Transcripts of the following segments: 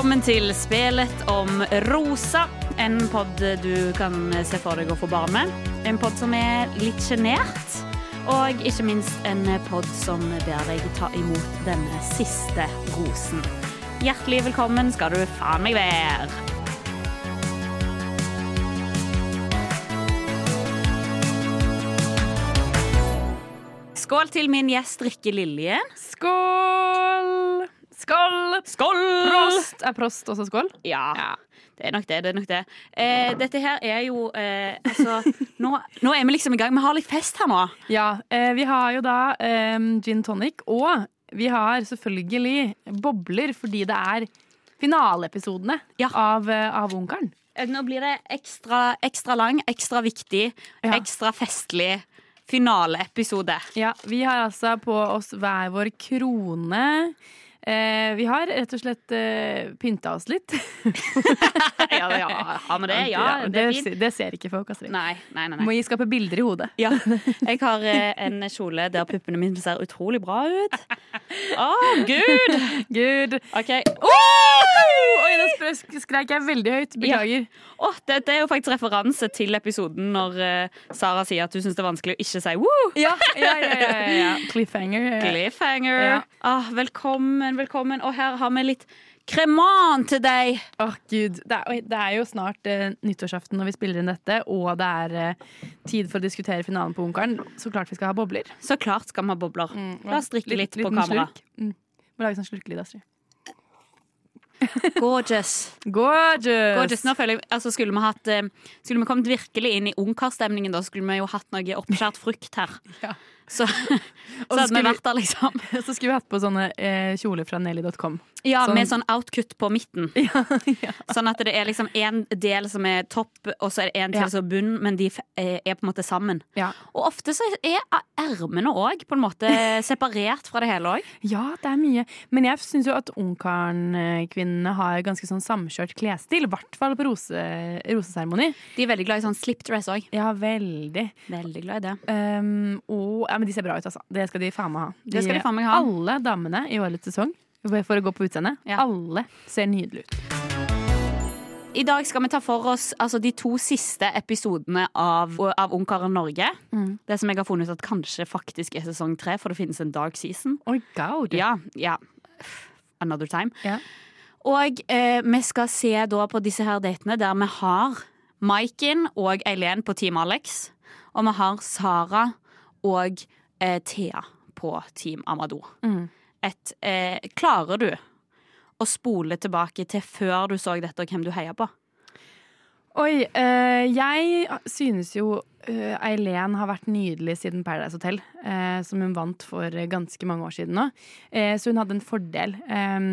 velkommen til Spelet om rosa. En pod du kan se for deg å få barn med. En pod som er litt sjenert. Og ikke minst en pod som ber deg ta imot denne siste rosen. Hjertelig velkommen skal du faen meg være. Skål til min gjest Rikke Liljen. Skål! Skål! Skål! Prost! Er prost også skål? Ja. Det er nok det. det er nok det. Eh, dette her er jo eh, Altså, nå, nå, er vi liksom i gang. Vi har litt fest her nå. Ja. Eh, vi har jo da eh, gin tonic, og vi har selvfølgelig bobler fordi det er finaleepisodene ja. av, eh, av Ungkaren. Eh, nå blir det ekstra, ekstra lang, ekstra viktig, ja. ekstra festlig finaleepisode. Ja, vi har altså på oss hver vår krone. Eh, vi har rett og slett eh, pynta oss litt. ja, ja, har vi det? Ja, det, det, det, ser ikke folk, Astrid. Nei, nei, nei, nei. Må gi skape bilder i hodet. Ja. Jeg har eh, en kjole der puppene mine ser utrolig bra ut. Å, oh, gud! Gud. OK. Oh! Oi, nå skreik jeg veldig høyt. Beklager. Ja. Oh, det, det, er jo faktisk referanse til episoden når uh, Sara sier at du syns det er vanskelig å ikke si woo. Ja, ja, ja, ja Cliffhanger. Cliffhanger. Ah, velkommen, velkommen. Og her har vi litt kreman til deg. Åh, oh, gud. Det er, det er, jo snart eh, nyttårsaften når vi spiller inn dette, og det er eh, tid for å diskutere finalen på Ungkaren. Så klart vi skal ha bobler. Så klart skal vi ha bobler. Mm. La oss drikke litt, litt på kamera. Mm. Må lage sånn slurkelyd, Astrid. Gorgeous. Gorgeous. Gorgeous. Nå føler jeg, altså skulle, vi hatt, eh, skulle vi kommet virkelig inn i ungkarstemningen, da skulle vi jo hatt noe oppskjært frukt her. Ja. Så, så hadde vi vært der, liksom. Så skulle vi hatt på sånne eh, kjoler fra Nelly.com. Ja, sånn. med sånn outcut på midten. Ja, ja. Sånn at det er liksom en del som er topp, og så er det en til som er bunn, men de eh, er på en måte sammen. Og ofte så er ermene òg på en måte separert fra det hele òg. Ja, det er mye. Men jeg syns jo at ungkarnkvinnene har ganske sånn samkjørt klesstil. I hvert fall på rose, roseseremoni. De er veldig glad i sånn slipdress òg. Ja, veldig. Veldig glad i det. Um, og, ja, men de ser bra ut, altså. Det skal de faen meg ha. De, det skal de faen meg ha. Alle damene i årets sesong for å gå på utseendet. Ja. Alle ser nydelige ut. I dag skal vi ta for oss altså, de to siste episodene av, av Ungkaren Norge. Mm. Det som jeg har funnet ut at kanskje faktisk er sesong tre, for det finnes en dark season. Oh God. Ja, ja. Another time. Yeah. Og eh, vi skal se da på disse her datene der vi har Maiken og Eileen på Team Alex. Og vi har Sara og eh, Thea på Team Amador. Mm et eh, Klarer du å spole tilbake til før du så dette, og hvem du heier på? Oi. Eh, jeg synes jo eh, Eileen har vært nydelig siden Paradise Hotel, eh, som hun vant for ganske mange år siden nå. Eh, så hun hadde en fordel. Eh,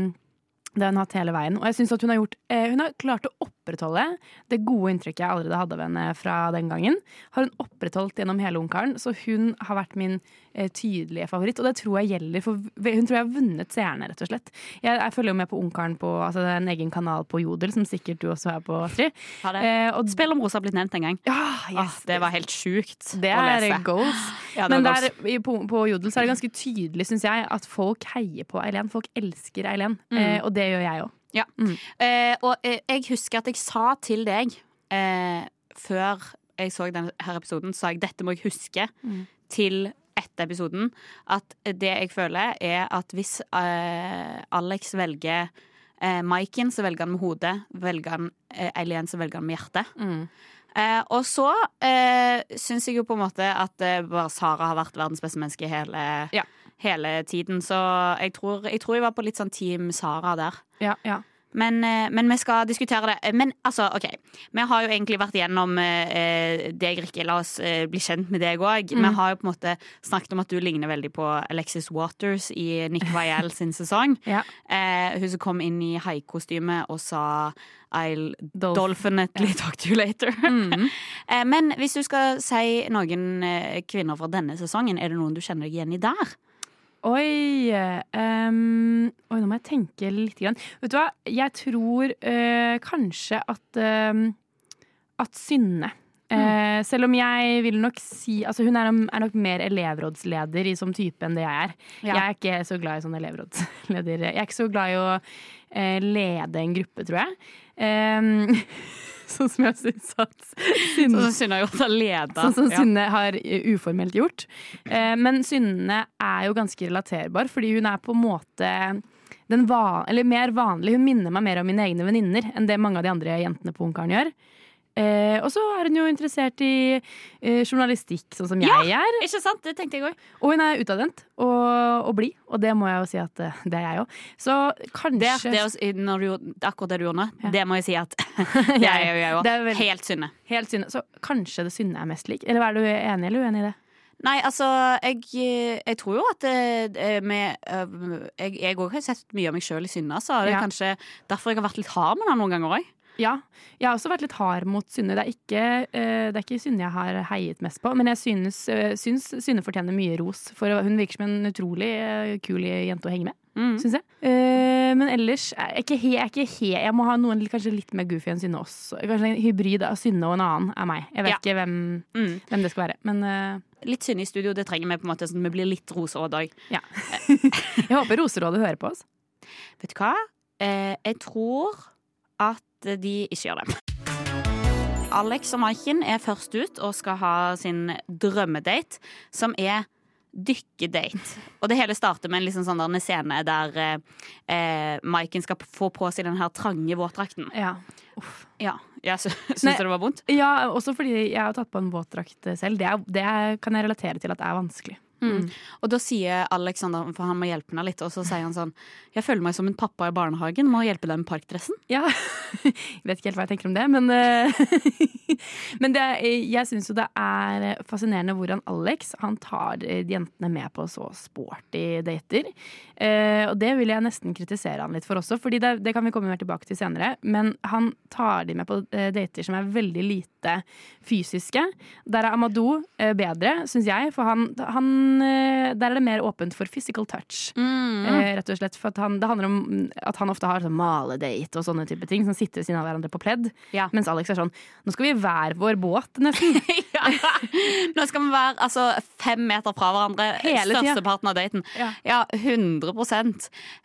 det har hun hatt hele veien. Og jeg synes at hun har, gjort, eh, hun har klart å opprettholde det gode inntrykket jeg allerede hadde av henne fra den gangen. Har hun opprettholdt gjennom hele Ungkaren, så hun har vært min eh, tydelige favoritt. Og det tror jeg gjelder for Hun tror jeg har vunnet seerne, rett og slett. Jeg, jeg følger jo med på Ungkaren på altså, en egen kanal på Jodel, som sikkert du også er på, Astrid. Eh, og Spill om rosa har blitt nevnt en gang. Ja, yes, ah, det var helt sjukt det å lese. Er goals. Ja, Men der, på, på, Jodel så er det ganske tydelig, syns jeg, at folk heier på Eileen. Folk elsker Eileen. Mm. Eh, og det gjør jeg òg. Ja. Mm. Eh, og eh, jeg husker at jeg sa til deg eh, før jeg så denne episoden, sa jeg dette må jeg huske mm. til etter episoden. At det jeg føler, er at hvis eh, Alex velger eh, Maiken, så velger han med hodet. Velger han eh, Eileen, så velger han med hjertet. Mm. Eh, og så eh, syns jeg jo på en måte at eh, bare Sara har vært verdens beste menneske i hele, ja. Hele tiden. Så jeg tror, jeg tror, jeg var på litt sånn Team Sara der. Ja, ja. Men, eh, men, vi skal diskutere det. Men altså, OK. Vi har jo egentlig vært gjennom eh, deg, Rikke. La oss eh, bli kjent med deg òg. Mm. Vi har jo på en måte snakket om at du ligner veldig på Alexis Waters i Nick Vial sin sesong. ja. eh, hun som kom inn i haikostyme og sa I'll Dolph dolphinately yeah. talk to you later. Mm. eh, men hvis du skal si noen eh, kvinner fra denne sesongen, er det noen du kjenner deg igjen i der? Oi, um, oi, nå må jeg tenke litt. Grann. Vet du hva, jeg tror uh, kanskje at, uh, at Synne uh, mm. Uh, selv om jeg vil nok si Altså hun er, er nok mer elevrådsleder i, som type enn det jeg er. Ja. Jeg er ikke så glad i sånn elevrådsleder. Jeg er ikke så glad i å uh, lede en gruppe, tror jeg. Um, sånn som jeg syns at Sånn som Synne har gjort av. Sånn som Ja. Synne har eh, uformelt gjort. Eh, men Synne er jo ganske relaterbar, fordi hun er på en måte den van, eller mer vanlig. Hun minner meg mer om mine egne venninner enn det mange av de andre jentene på Ungkaren gjør. Eh, og så er hun jo interessert i eh, journalistikk, sånn som jeg er. Ikke sant? Det tenkte jeg også. Og hun er utadvendt og, og blid, og det må jeg jo si at eh, det er jeg òg. Så kanskje det, å- når du, akkurat det du gjorde nå, Ja. det må jeg si at jeg er jo Det er òg. Helt Synne. Helt Synne. Så kanskje det Synne er mest lik. Eller er du enig eller uenig i det? Nei, altså, jeg, jeg tror jo at eh, med, eh, Jeg òg har sett mye av meg sjøl i Synne, så det er Ja. kanskje derfor jeg har vært litt hard med henne noen ganger òg. Ja, jeg har også vært litt hard mot Synne. Det er ikke, eh, det er ikke Synne jeg har heiet mest på, men jeg synes, eh, syns Synne fortjener mye ros. For hun virker som en utrolig eh, kul jente å henge med, Mm. Synes jeg. Men ellers er jeg ikke he, jeg, ikke he, jeg må ha noen kanskje litt mer goofy enn Synne også. Kanskje en hybrid av Synne og en annen er meg. Jeg vet Ja. ikke hvem, Mm. hvem det skal være. Men Litt Synne i studio, det trenger vi på en måte sånn at vi blir litt roseråd òg. ja. jeg håper Roserådet hører på oss. Vet du hva? Eh, jeg tror at de ikke gjør det. Alex og Maiken er først ut og skal ha sin drømmedate, som er dykkedate. Og det hele starter med en liksom sånn der scene der eh, eh, Maiken skal få på seg den her trange våtdrakten. Ja. Ja, jeg sy Nei. det var vondt. ja, også fordi jeg har tatt på en våtdrakt selv. Det, er, det kan jeg relatere til at det er vanskelig. Mm. Og da sier Alexander, for han må hjelpe henne litt, og så sier han sånn Jeg føler meg som en pappa i barnehagen, må hjelpe deg med parkdressen. Ja, jeg vet ikke helt hva jeg tenker om det, men, eh, men det, jeg syns jo det er fascinerende hvordan Alex han tar jentene med på så sporty dater. Eh, og det vil jeg nesten kritisere han litt for også, Fordi det, det kan vi komme mer tilbake til senere. Men han tar de med på eh, dater som er veldig lite fysiske. Der er Amadou eh, bedre, syns jeg, for han, han eh, Der er det mer åpent for physical touch. Eh, rett og slett for han, Det handler om mm, at han ofte har sånn maledate og sånne type ting. Som sitter ved siden av hverandre på pledd. Ja. Mens Alex er sånn Nå skal vi i hver vår båt, nesten. ja. Nå skal vi være altså, fem meter fra hverandre Hele størsteparten av daten. Ja. Ja, 100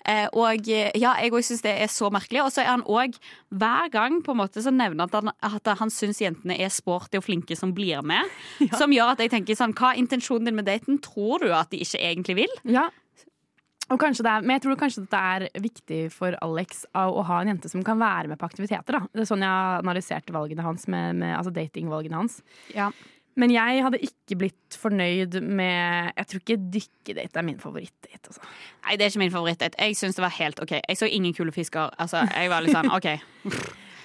eh, Og ja, jeg òg syns det er så merkelig. Og så er han òg hver gang på en måte så nevner at han, at han syns jentene er sporty og flinke som blir med. Som gjør at jeg tenker sånn Hva er intensjonen din med daten? Tror du at de ikke egentlig vil? Ja. Er, men jeg tror kanskje det er viktig for Alex å ha en jente som kan være med på aktiviteter. Da. Det er sånn jeg analyserte valgene hans, med, med, altså datingvalgene hans. Ja. Men jeg hadde ikke blitt fornøyd med Jeg tror ikke dykkedate er min favorittdate. Altså. Nei, det er ikke min favorittdate. Jeg syns det var helt OK. Jeg så ingen kule fisker. Altså, jeg var litt sånn OK.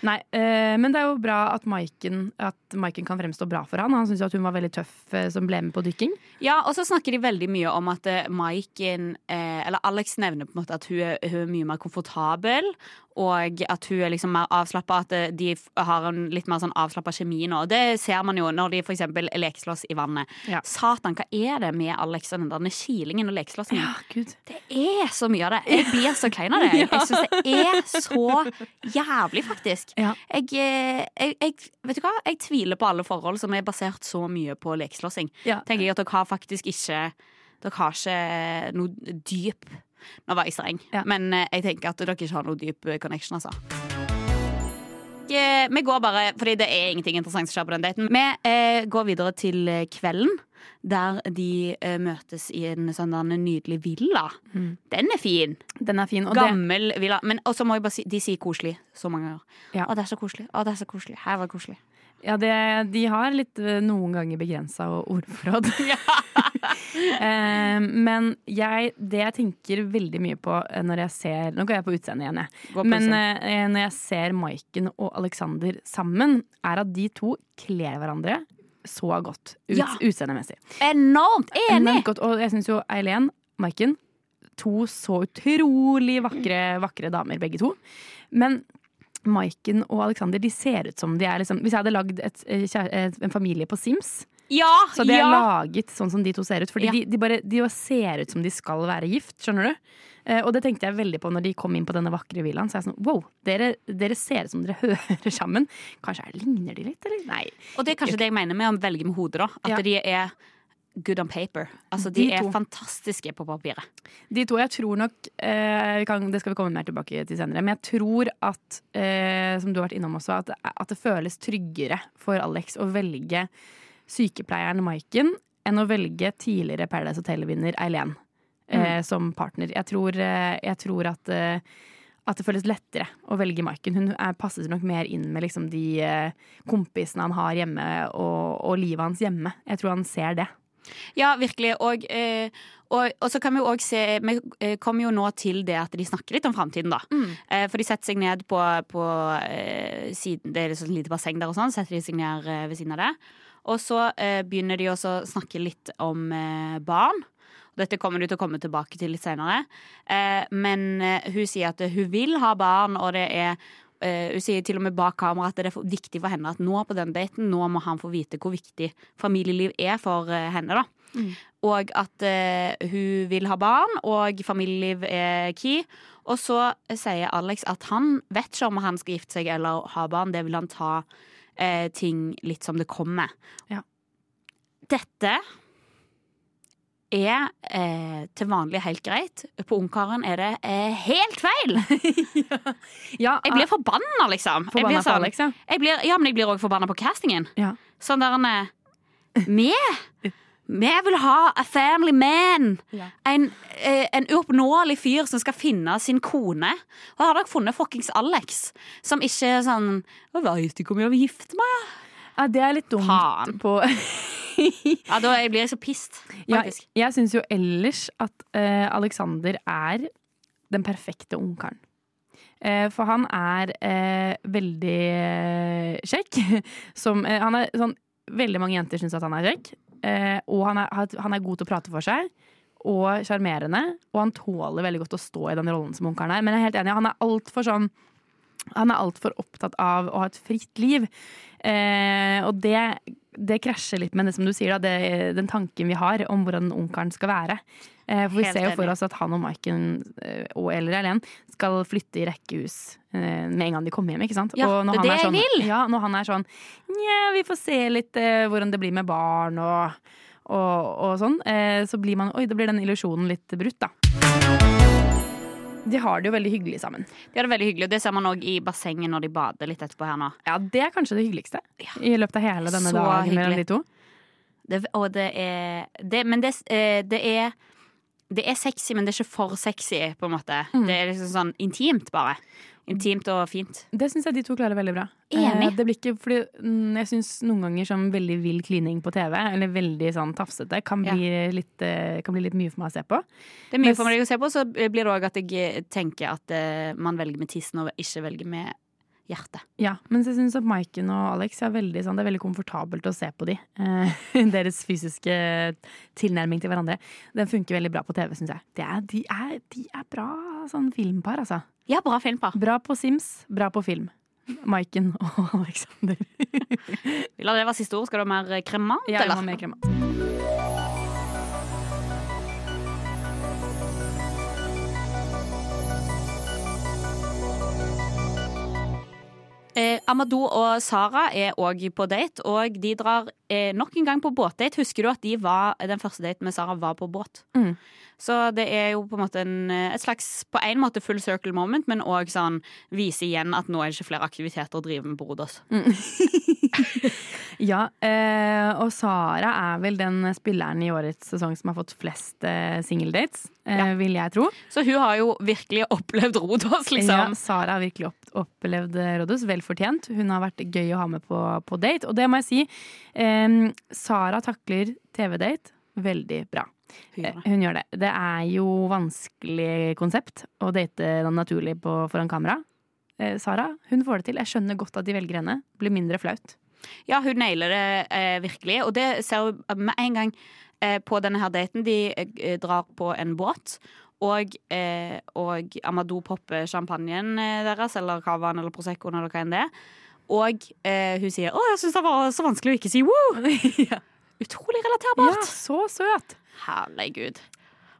Nei, eh, men det er jo bra at Maiken, at Maiken kan fremstå bra for han. Han syns hun var veldig tøff eh, som ble med på dykking. Ja, og så snakker de veldig mye om at eh, Maiken Eller Alex nevner på en måte at hun er, hun er mye mer komfortabel, og at hun er liksom mer avslappa. At eh, de har en litt mer sånn avslappa kjemi nå. Det ser man jo når de f.eks. lekeslåss i vannet. Ja. Satan, hva er det med Alex og den der kilingen og lekeslåssingen? Ja, Det er så mye av det. Jeg blir så klein av det. Jeg, jeg syns det er så jævlig, faktisk. Jeg, eh, jeg, jeg, vet du hva? jeg tviler på alle forhold som er basert så mye på lekeslåssing. Tenker jeg at dere har faktisk ikke Dere har ikke noe dyp Nå var jeg streng, Ja. men eh, jeg tenker at dere ikke har noe dyp eh, connection, altså. Eh, Vi går bare, fordi det er ingenting interessant som skjer på den daten. Vi går videre til kvelden, der de eh, møtes i en sånn der nydelig villa. Den er fin. Den er fin. Og det, Gammel villa. Men også må jeg bare si, de sier koselig så mange ganger. Ja. Å, det er så koselig. Å, det er så koselig. Her var det koselig. Ja, det, de har litt eh, noen ganger begrensa ordforråd. Eh, men jeg, det jeg tenker veldig mye på eh, når jeg ser Nå går jeg på utseendet igjen, jeg. Men eh, når jeg ser Maiken og Alexander sammen, er at de to kler hverandre så godt ut, Ja. utseendemessig. Enormt enig! Enormt godt. Og jeg syns jo Eileen, Maiken, to så utrolig vakre, vakre damer, begge to. Men Maiken og Alexander de ser ut som de er liksom Hvis jeg hadde lagd et, eh, et, en familie på Sims, Ja! så hadde jeg ja. laget sånn som de to ser ut. Fordi Ja. de, de, bare, de ser ut som de skal være gift, skjønner du? Eh, og det tenkte jeg veldig på når de kom inn på denne vakre villaen. Så jeg sånn, wow, dere, dere ser ut som dere hører sammen. Kanskje jeg ligner de litt, eller? Nei. Og det er kanskje det jeg mener med å velge med hodet, da. At de er good on paper. Altså, de, De er to. fantastiske på papiret. De to, jeg tror nok eh, vi kan, Det skal vi komme mer tilbake til senere. Men jeg tror at, eh, som du har vært innom også, at, at det føles tryggere for Alex å velge sykepleieren Maiken enn å velge tidligere Paradise Hotel-vinner Eileen eh, som partner. Jeg tror, eh, jeg tror at eh, at det føles lettere å velge Maiken. Hun er, passer nok mer inn med liksom, de eh, kompisene han har hjemme, og, og livet hans hjemme. Jeg tror han ser det. Ja, virkelig. Og, eh, og, og så kan vi jo òg se Vi eh, kommer jo nå til det at de snakker litt om framtiden, da. Eh, for de setter seg ned på, på eh, siden Det er et sånn lite basseng der og sånn. Setter de seg ned ved siden av det. Og så begynner de også å snakke litt om barn. Dette kommer du til å komme tilbake til litt senere. Men hun sier at hun vil ha barn, og det er Hun sier til og med bak kamera at det er viktig for henne at nå på den daten Nå må han få vite hvor viktig familieliv er for eh, henne. da Og at uh, hun vil ha barn, og familieliv er key. Og så sier Alex at han vet ikke om han skal gifte seg eller ha barn. Det vil han ta uh, ting litt som det kommer. Ja. Dette er eh, til vanlig helt greit. På Ungkaren er det eh, helt feil! Ja, Jeg blir forbanna, liksom. Jeg Forbanna på sånn- Alex, ja. jeg blir, ja, men jeg blir òg forbanna på castingen. ja. Sånn der en Vi Vi vil ha a family man. Ja. En, eh, en uoppnåelig fyr som skal finne sin kone. Og har dere funnet fuckings Alex, som ikke er sånn Jeg veit ikke om jeg vil gifte meg. Ja, det er litt dumt Faen. på Ja, Da blir jeg så pissed, Ja, jeg syns jo ellers at uh, Alexander er den perfekte ungkaren. Uh, for han er uh, veldig kjekk. Som, han er sånn Veldig mange jenter syns at han er kjekk. Og han er, han er god til å prate for seg. Og sjarmerende. Og han tåler veldig godt å stå i den rollen som ungkaren er. Men jeg er helt enig, han er altfor sånn han er altfor opptatt av å ha et fritt liv. Eh, og det, det krasjer litt med det som du sier, da, det, den tanken vi har om hvordan ungkaren skal være. Eh, for vi Helt ser jo for oss at han og Maiken eh, og eller Eileen skal flytte i rekkehus eh, med en gang de kommer hjem. ikke sant? Ja, og når det er det det jeg sånn, vil. Ja, når han er sånn Nja, vi får se litt eh, hvordan det blir med barn og, og, og sånn, eh, så blir man Oi, da blir den illusjonen litt brutt, da. De har det jo veldig hyggelig sammen. De har det veldig hyggelig, og det ser man òg i bassenget når de bader litt etterpå her nå. Ja, det er kanskje det hyggeligste i løpet av hele denne Så dagen mellom de to. Det, og det er det, Men det, eh, det er det er sexy, men det er ikke for sexy, på en måte. Mm. Det er liksom sånn intimt, bare. Intimt og fint. Det syns jeg de to klarer veldig bra. Enig. Eh, det blir ikke, fordi mm, Jeg syns noen ganger sånn veldig vill klining på TV, eller veldig sånn tafsete, kan bli, litt, eh, kan bli litt mye for meg å se på. Det er mye Mens- for meg å se på, så blir det òg at jeg eh, tenker at man velger med tissen og ikke velger med hjerte. Ja, Mens jeg syns at Maiken og Alex er veldig, sånn, det er veldig komfortabelt å se på de. Eh, deres fysiske tilnærming til hverandre. Den funker veldig bra på TV, syns jeg. De er, de, er, de er bra sånn filmpar, altså. Ja, bra filmpar. Bra på Sims, bra på film. Maiken og Alexander. Vi lar det være siste ord. Skal du ha mer eh, kremant, Ja, jeg må ha mer kremant. Eh, Amadou og Sara er òg på date, og de drar eh, nok en gang på båtdate. Husker du at de var, den første daten med Sara var på båt? Mm. Så det er jo på en måte en, eh, et slags på en måte full circle moment, men òg sånn vise igjen at nå er det ikke flere aktiviteter å drive med på Rodos. Ja, eh, og Sara er vel den spilleren i årets sesong som har fått flest eh, singeldates, eh, Ja. vil jeg tro. Så hun har jo virkelig opplevd Rodos, Ja, liksom. Sara har virkelig opp, opplevd Rodos. Vel fortjent. Hun har vært gøy å ha med på, på date. Og det må jeg si, Sara takler TV-date veldig bra. Hun gjør det. Hun gjør det. Det er jo vanskelig konsept å date naturlig på, foran kamera. Eh, Sara hun får det til. Jeg skjønner godt at de velger henne. Blir mindre flaut. Ja, hun nailer det eh, virkelig, og det ser vi med en gang eh, på denne her daten. De eh, drar på en båt. Og, eh, og Amadou popper champagnen eh, deres, eller cavaen eller proseccoen eller hva enn det er. Og eh, hun sier 'Å, jeg syns det var så vanskelig å ikke si woo'. ja. Utrolig relaterbart. ja, så søt! Herregud.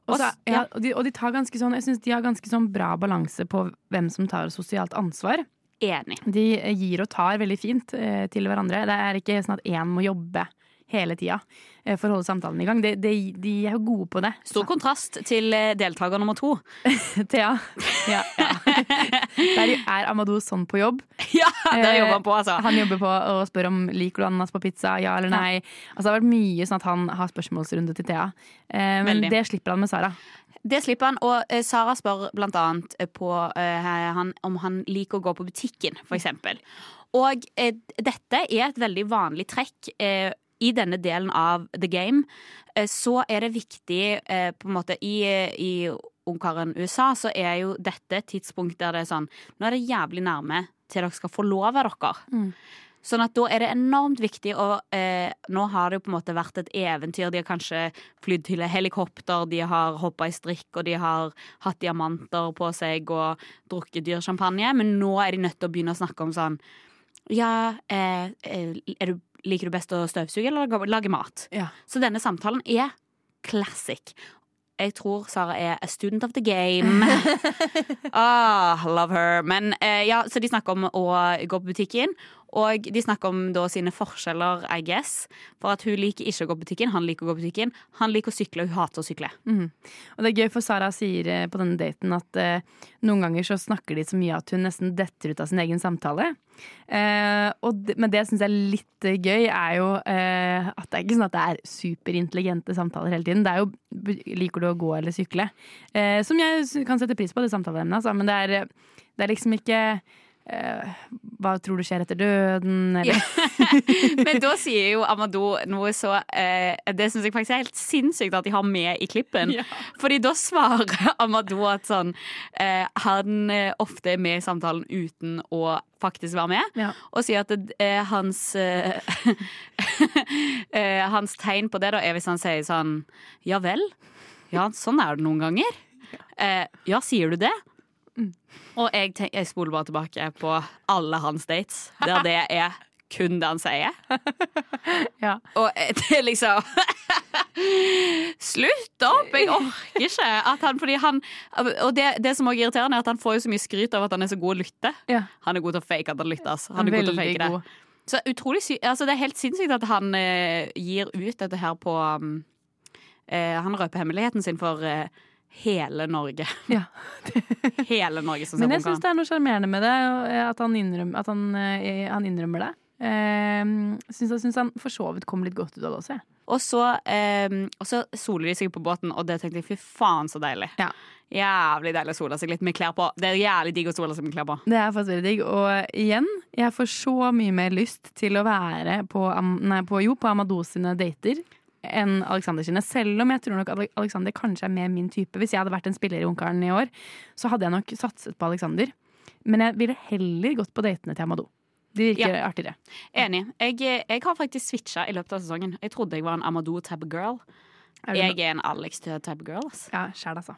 Og, så, Og s- ja. og, de, og de tar ganske sånn, jeg syns de har ganske sånn bra balanse på hvem som tar sosialt ansvar. Enig. De gir og tar veldig fint eh, til hverandre. Det er ikke sånn at én må jobbe hele tida eh, for å holde samtalen i gang. De, de, de er jo gode på det. Stor kontrast til eh, deltaker nummer to. Thea. Ja, ja. Der er Amadou sånn på jobb. Ja, der Eh, jobber han på, altså. Han jobber på å spørre om liker du ananas på pizza, ja eller nei. Altså, det har vært mye sånn at han har spørsmålsrunde til Thea. Eh, men Veldig. det slipper han med Sara. Det slipper han. Og eh, Sara spør blant annet eh, på eh, han, om han liker å gå på butikken, for eksempel. Og eh, dette er et veldig vanlig trekk. Eh, I denne delen av The Game eh, så er det viktig eh, på en måte I, i ungkaren USA så er jo dette et tidspunkt der det er sånn Nå er det jævlig nærme til dere skal forlove dere. Mm. Sånn at da er det enormt viktig og eh, Nå har det jo på en måte vært et eventyr. De har kanskje flydd til helikopter, de har hoppa i strikk, og de har hatt diamanter på seg og drukket dyr champagne. Men nå er de nødt til å begynne å snakke om sånn Ja, eh, eh, er du, liker du best å støvsuge eller lage- mat? Ja. Så denne samtalen er classic. Jeg tror Sara er a student of the game. ah, love her. Men eh, ja, Så de snakker om å gå på butikken, og de snakker om da sine forskjeller, I guess. For at hun liker ikke å gå på butikken, han liker å gå på butikken. Han liker å sykle, og hun hater å sykle. Mm. Og det er gøy, for Sara sier eh, på denne daten at eh, noen ganger så snakker de så mye at hun nesten detter ut av sin egen samtale. Eh, og men det jeg er litt eh, gøy, er jo eh, at det er ikke sånn at det er superintelligente samtaler hele tiden. Det er jo liker du å gå eller sykle? Eh, som jeg kan sette pris på, det samtaleemnet, altså. Men det er, det er liksom ikke Hva tror du skjer etter døden? Eller? Men da sier jo Amadou noe så eh, Det syns jeg faktisk er helt sinnssykt at de har med i klippen. Fordi da svarer Amadou at sånn eh, Han eh, ofte er med i samtalen uten å faktisk være med. Ja. Og sier at det, eh, hans eh, eh, Hans tegn på det da er hvis han sier sånn Ja vel? Ja, sånn er det noen ganger. Eh, ja, sier du det? Og jeg, tenk, jeg spoler bare tilbake på alle hans dates, der det er kun det han sier. Ja. Og det er liksom Slutt opp! Jeg orker ikke. Han, han, og det, det som også er irriterende, er at han får jo så mye skryt av at han er så god å lytte. Ja. Han er god til å fake at han lytter. Altså. Han er god til å fake det. god. Så utrolig sy altså, Det er helt sinnssykt at han eh, gir ut dette her på um, eh, Han røper hemmeligheten sin for eh, hele Norge. Ja. hele Norge som ser Men jeg syns det er noe sjarmerende med det, eh, at han innrømmer, at han, eh, han innrømmer det. Uh, syns, jeg syns han for så vidt kom litt godt ut av det også. Ja. Og så, eh, så soler de seg på båten, og det tenkte jeg fy faen så deilig. Ja. Jævlig deilig å sole seg litt med klær på. Det er jævlig digg å sole seg med klær på. Det er faktisk veldig digg. Og igjen, jeg får så mye mer lyst til å være på, nei, på, jo, på Amados sine dater enn Alexander sine. Selv om jeg tror nok at Alexander kanskje er mer min type. Hvis jeg hadde vært en spiller i Ungkaren i år, så hadde jeg nok satset på Alexander. Men jeg ville heller gått på datene til Amadou. De virker artigere. Enig. Jeg, jeg har faktisk switcha i løpet av sesongen. Jeg trodde jeg var en Amadou type girl. Er Jeg er en Alex type girl. Altså. Ja, sjæl, altså.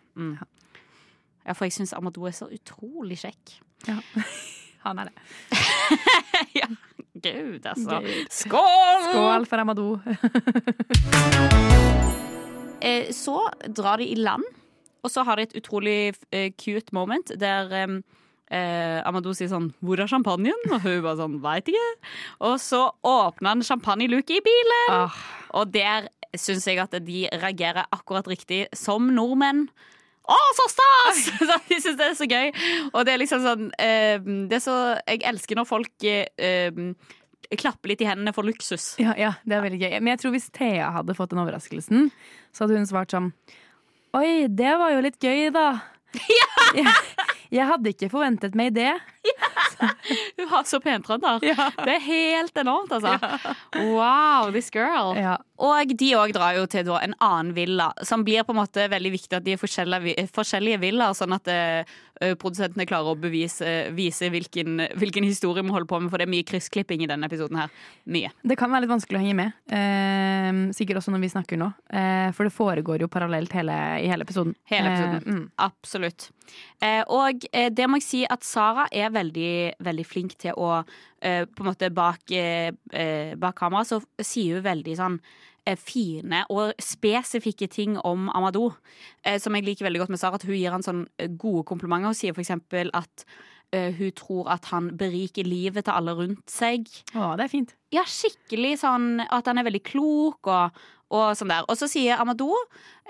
Ja, for jeg syns Amadou er så utrolig kjekk. Ja. Han er det. ja. Gud, altså. Gud. Skål! Skål for Amadou. Eh, så drar de i land, og så har de et utrolig eh, cute moment der eh, Amadou sier sånn 'Hvor er champagnen?' Og hun bare sånn 'Veit ikke'. Og så åpner han champagneluke i bilen, Ah, og der syns jeg at de reagerer akkurat riktig som nordmenn. Å, så stas! De syns det er så gøy. Og det er liksom sånn eh, Det er så Jeg elsker når folk eh, klapper litt i hendene for luksus. ja, ja, det er veldig gøy. Men jeg tror hvis Thea hadde fått den overraskelsen, så hadde hun svart sånn Oi, det var jo litt gøy, da. Jeg, jeg hadde ikke forventet meg det. Hun har så pent trønder. Det er helt enormt, altså. Wow, this girl. Ja. Og de òg drar jo til da en annen villa, som blir på en måte veldig viktig at de er forskjellige, forskjellige villaer, sånn at uh, produsentene klarer å bevise, vise hvilken, hvilken historie vi holder på med, for det er mye kryssklipping i denne episoden her. Mye. Det kan være litt vanskelig å henge med. Eh, sikkert også når vi snakker nå. Eh, for det foregår jo parallelt hele, i hele episoden. Hele episoden. Eh, mm. Absolutt. Eh, og eh, det må jeg si at Sara er veldig, veldig flink til å eh, På en måte bak, eh, bak kamera så sier hun veldig sånn eh, fine og spesifikke ting om Amadou. Eh, som jeg liker veldig godt med Sara, at hun gir han sånn eh, gode komplimenter. Hun sier for eksempel at hun tror at han beriker livet til alle rundt seg. Å, det er fint. Ja, skikkelig sånn at han er veldig klok og, og sånn der. Og så sier Amadou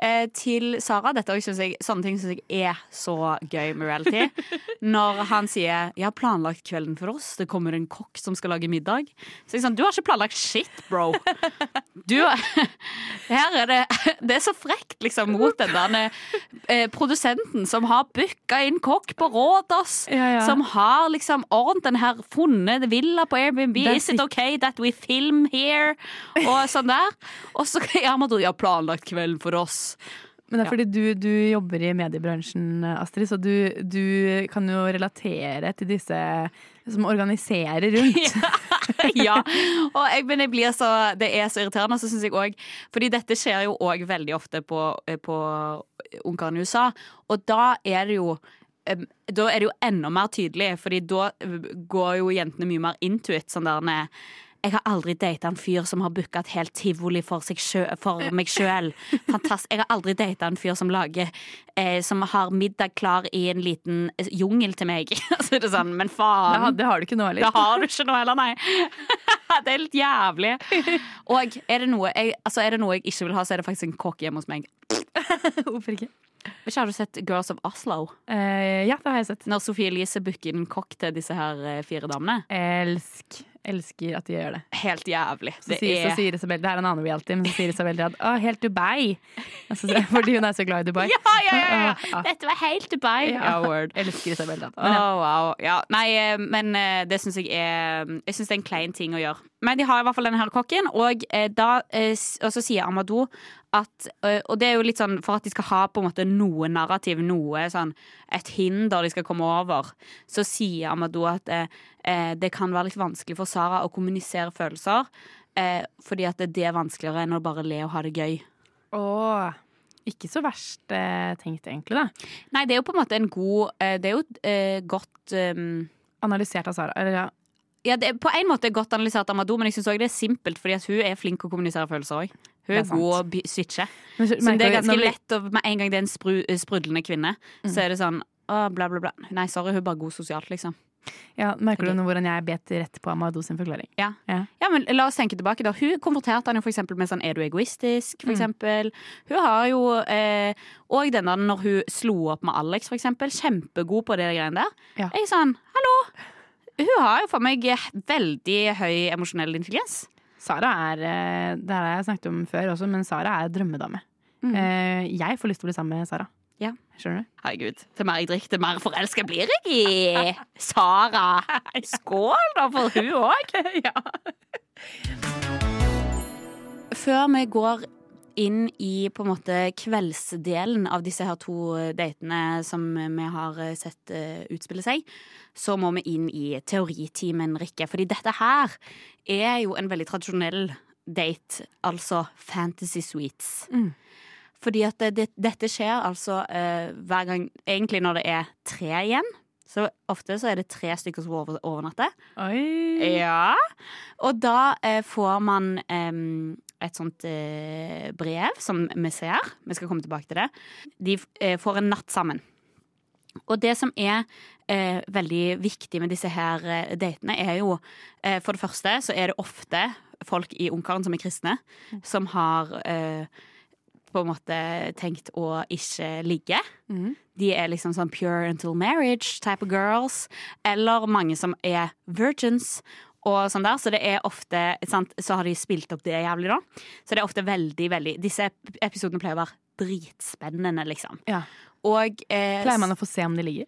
eh, til Sara Dette også synes jeg, Sånne ting syns jeg er så gøy med reality. Når han sier 'Jeg har planlagt kvelden for oss. Det kommer en kokk som skal lage middag'. Så jeg sånn, Du har ikke planlagt shit, bro. Du, her er det Det er så frekt, liksom, mot den der eh, produsenten som har booka inn kokk på Rådås. Ja, ja. Som har liksom ordnet den her funnet villa på Airbnb. Is it ok okay that we film here? Og sånn der. Og så ja, har planlagt kvelden for oss. Men det er fordi du, du jobber i mediebransjen, Astrid, så du, du kan jo relatere til disse som organiserer rundt. ja. Og jeg, men jeg blir så, det er så irriterende. Så synes jeg også, fordi dette skjer jo òg veldig ofte på, på Ungarn i USA. Og da er det jo da er det jo enda mer tydelig, Fordi da eh, går jo jentene mye mer into it. Sånn der jeg har aldri data en fyr som har booka et helt tivoli for, sjø, for meg sjøl. Jeg har aldri data en fyr som lager eh, Som har middag klar i en liten eh, jungel til meg. Så er det sånn, men Det, faen. har- det har du ikke nå, Det har du ikke nå heller, nei. Det er litt jævlig. Og er det, noe jeg, altså er det noe jeg ikke vil ha, så er det faktisk en kokk hjemme hos meg. Hvorfor ikke? Ikke Har du sett Girls of Oslo? Eh, ja, det har jeg sett. Når Sophie Elise booker en kokk til disse her eh, fire damene. Elsk. Elsker at de gjør det. Helt jævlig. Så, Det sier, så er sier Isabel, Det er en annen reality, men så sier Isabel at Å, helt Dubai. Altså, fordi hun er så glad i Dubai. ja, ja, ja, ja. Ja. Dette var helt Dubai. Ja, word. Elsker Isabel Rad. Men ja. wow. ja. Nei, eh, men eh, det syns jeg er Jeg synes det er en klein ting å gjøre. Men de har i hvert fall denne her kokken, og, eh, da, eh, og så sier Amadou at eh, Og det er jo litt sånn for at de skal ha på en måte noe narrativ, noe sånn et hinder de skal komme over, så sier Amadou at eh, det kan være litt vanskelig for Sara å kommunisere følelser. Eh, fordi at det er vanskeligere enn å bare le og ha det gøy. Åh, ikke så verst eh, tenkt, egentlig. da Nei, det er jo på en måte en god Det er jo eh, godt eh, Analysert av Sara. Eller, ja. Ja, det er på en måte godt analysert av Madou, men jeg syns det er simpelt, fordi hun er flink å kommunisere følelser òg. Hun er er, god å switche. Men, så- det er ganske vi- lett å Med en gang det er en spru, sprudlende kvinne, så er det sånn å, bla, bla, bla. Nei, sorry, hun er bare god sosialt, liksom. Ja, merker du nå hvordan jeg bet rett på Amado sin forklaring? Ja. Ja. ja, men la oss tenke tilbake, da. Hun konfronterte han jo for med sånn 'er du egoistisk', for Mm. eksempel. Hun har jo eh, Og denne når hun slo opp med Alex, for eksempel. Kjempegod på det greiene der. Ja. Jeg er sånn, hallo! Hun har jo for meg veldig høy emosjonell intelligens. Sara er eh, Det har jeg snakket om før også, men Sara er drømmedame. Mm. Eh, jeg får lyst til å bli sammen med Sara. Ja. Skjønner du? Herregud, til mer jeg drikker, til mer forelska blir jeg i Sara. Skål da for hun òg. Før vi går inn i på en måte kveldsdelen av disse her to datene som vi har sett eh, utspille seg, så må vi inn i teoritimen, Rikke. Fordi dette her er jo en veldig tradisjonell date, altså fantasy suites. Mm. Fordi at det, det, dette skjer altså uh, hver gang Egentlig når det er tre igjen. Så ofte så er det tre stykker som over, overnatter. Oi! Ja. Og da uh, får man em, et sånt eh, brev som vi ser. Vi skal komme tilbake til det. De eh, får en natt sammen. Og det som er eh, veldig viktig med disse her eh, datene, er jo eh, For det første så er det ofte folk i Ungkaren som er kristne, som har eh, på en måte tenkt å ikke ligge. Mm. De er liksom sånn pure until marriage type of girls. Eller mange som er virgins. Og sånn der, Så det er ofte sant, Så har de spilt opp det jævlig, da. Så det er ofte veldig, veldig Disse episodene pleier å være dritspennende, liksom. Ja. Og eh, Pleier man å få se om de ligger?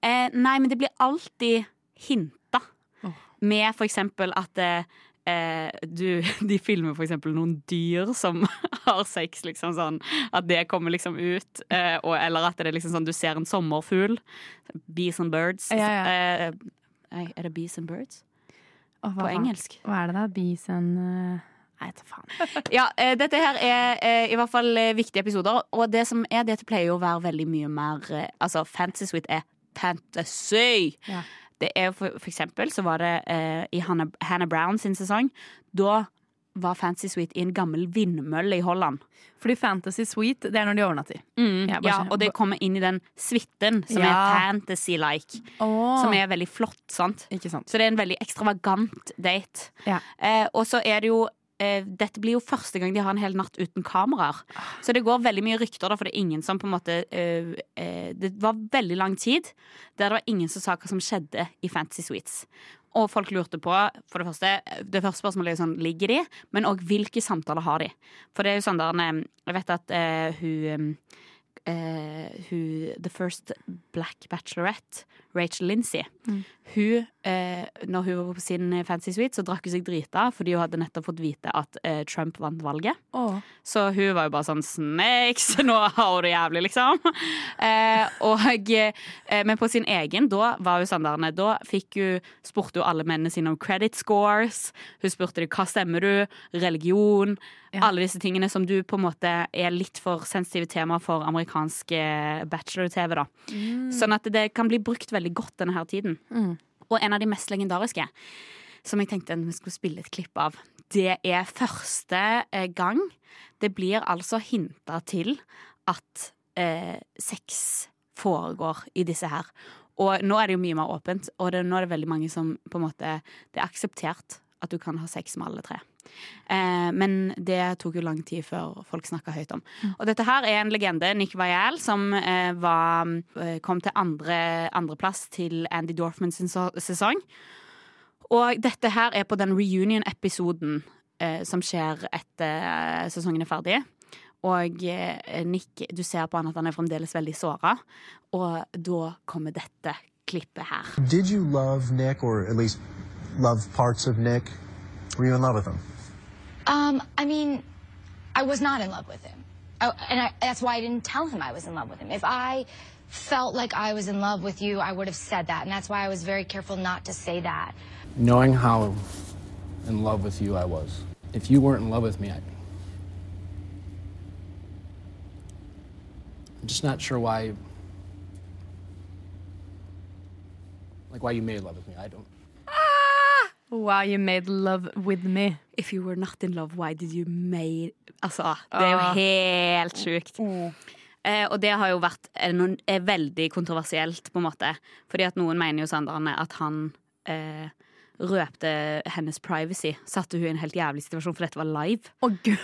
Eh, nei, men det blir alltid hinta. Oh. Med for eksempel at eh, eh, du, de filmer eksempel noen dyr som har sex, liksom sånn. At det kommer liksom ut. Eh, og, eller at det er liksom sånn du ser en sommerfugl. Bees and birds. Ja, ja. Eh, er det bees and birds? Hva På engelsk. Hva er det da? Bees and Nei, ta faen. Ja, eh, dette her er eh, i hvert fall eh, viktige episoder. Og det som er, dette pleier jo å være veldig mye mer eh, Altså, Fantasy Suite er fantasy! Ja. Det er for, for eksempel så var det eh, i Hannah, Hannah Brown sin sesong. Da var Fancy Suite i en gammel vindmølle i Holland. Fordi Fantasy Suite, det er når de overnatter. Mm, Ja, ja, og det kommer inn i den suiten som Ja. er fantasy-like. Som er veldig flott, sant? Sant. Så det er en veldig ekstravagant date. Ja. Eh, og så er det jo eh, Dette blir jo første gang de har en hel natt uten kameraer. Så det går veldig mye rykter, da, for det er ingen som på en måte eh, eh, Det var veldig lang tid der det var ingen som sa hva som skjedde i Fantasy Suites. Og folk lurte på, for det første Det første spørsmålet er sånn, ligger de? Men òg hvilke samtaler har de? For det er jo sånn der Jeg vet at uh, hun uh, hun, The First Black Bachelorette, Rachel Lindsay, hun, eh, når hun var på sin fancy suite, så drakk hun seg drita fordi hun hadde nettopp fått vite at eh, Trump vant valget. Oh. Så hun var jo bare sånn Snakes, nå har hun det jævlig, liksom. Eh, og, eh, men på sin egen, da var hun sånn der Da fikk hun, spurte hun alle mennene sine om credit scores. Hun spurte dem hva stemmer du, religion. Ja. Alle disse tingene som du på en måte er litt for sensitive tema for amerikansk eh, bachelor-TV. da Sånn at det kan bli brukt veldig godt denne her tiden. Mm. Og en av de mest legendariske, som jeg tenkte vi skulle spille et klipp av, det er første eh, gang det blir altså hinta til at eh, sex foregår i disse her. Og nå er det jo mye mer åpent, og det, nå er det veldig mange som på en måte Det er akseptert at du kan ha sex med alle tre. Eh, men det tok jo lang tid før folk snakka høyt om. Og dette her er en legende, Nick Vial, som eh, var, eh, kom til andre, andreplass til Andy Dorfman sin sesong. Og dette her er på den reunion-episoden eh, som skjer etter eh, sesongen er ferdig. Og eh, Nick, du ser på han at han er fremdeles veldig såra. Og da kommer dette klippet her. Did you love Nick, or at least love parts of Nick? Were you in love with him? Um, I mean, I was not in love with him. I, and I, that's why I didn't tell him I was in love with him. If I felt like I was in love with you, I would have said that. And that's why I was very careful not to say that. knowing how in love with you I was. If you weren't in love with me, I, I'm just not sure why. Like why you made love with me. I don't. Wow, you made love with me. If you were not in love, why did you made Altså, det er jo Ah. helt sjukt. Eh, og det har jo vært eh, noen, er veldig kontroversielt, på en måte. Fordi at noen mener jo Sanderne at han eh, røpte hennes privacy. Satte hun i en helt jævlig situasjon, for dette var live. Oh, gud.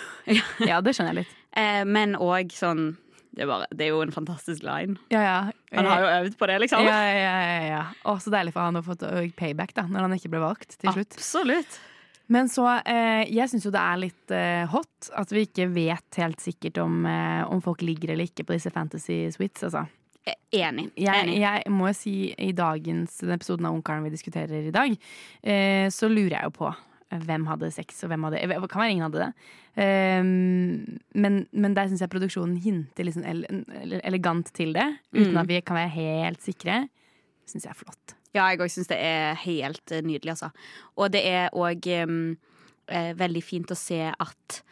Ja, det skjønner jeg litt. Eh, men òg sånn det er, bare, det er jo en fantastisk line. Ja, ja. Han har jo øvd på det, liksom. ja, ja, ja, ja. Å, så deilig for han å få payback da, når han ikke ble valgt til slutt. Absolutt. Men så, eh, jeg syns jo det er litt eh, hot at vi ikke vet helt sikkert om, eh, om folk ligger eller ikke på disse fantasy suites. Altså. Eh, Enig. Jeg, jeg må jo si i dagens den episoden av Ungkaren vi diskuterer i dag, eh, så lurer jeg jo på hvem hadde sex, og hvem hadde Det kan være ingen hadde det. Um, men, men der syns jeg produksjonen hinter sånn ele ele- elegant til det, uten Mm. at vi kan være helt sikre. Syns jeg er flott. Ja, jeg òg syns det er helt eh, nydelig, altså. Og det er òg um, veldig fint å se at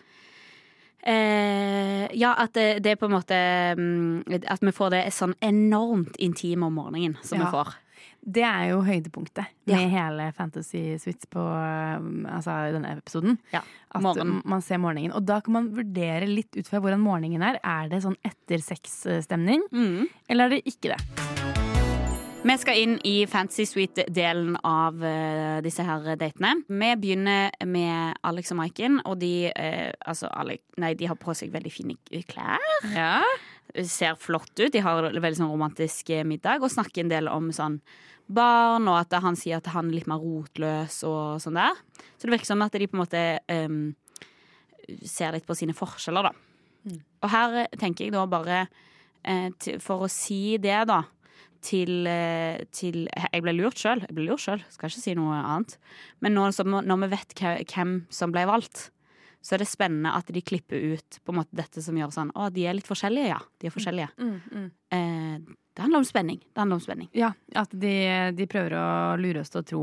eh, Ja, at det, det er på en måte mm, At vi får det sånn enormt intime om morgenen som Ja. vi får. Det er jo høydepunktet Ja. med hele Fantasy Suites på um, altså, denne episoden. Ja, At morgen. man ser morgenen. Og da kan man vurdere litt ut fra hvordan morgenen er. Er det sånn etter sex-stemning, Mm. eller er det ikke det? Vi skal inn i Fantasy Suite-delen av uh, disse her datene. Vi begynner med Alex og Maiken, og de, uh, altså, Alex, nei, de har på seg veldig fine klær. Ja. ser flott ut. De har veldig sånn romantisk eh, middag og snakker en del om sånn barn, og at han sier at han er litt mer rotløs og sånn der. Så det virker som at de på en måte um, ser litt på sine forskjeller, da. Og her eh, tenker jeg da bare uh, For å si det, da, til, eh, til Jeg ble lurt sjøl. Jeg ble lurt sjøl, skal ikke si noe annet. Men nå, så, når vi vet hvem som ble valgt, så er det spennende at de klipper ut på en måte dette som gjør sånn Å, de er litt forskjellige, ja. De er forskjellige. Eh, det handler om spenning. Det handler om spenning. Ja, at de, de prøver å lure oss til å tro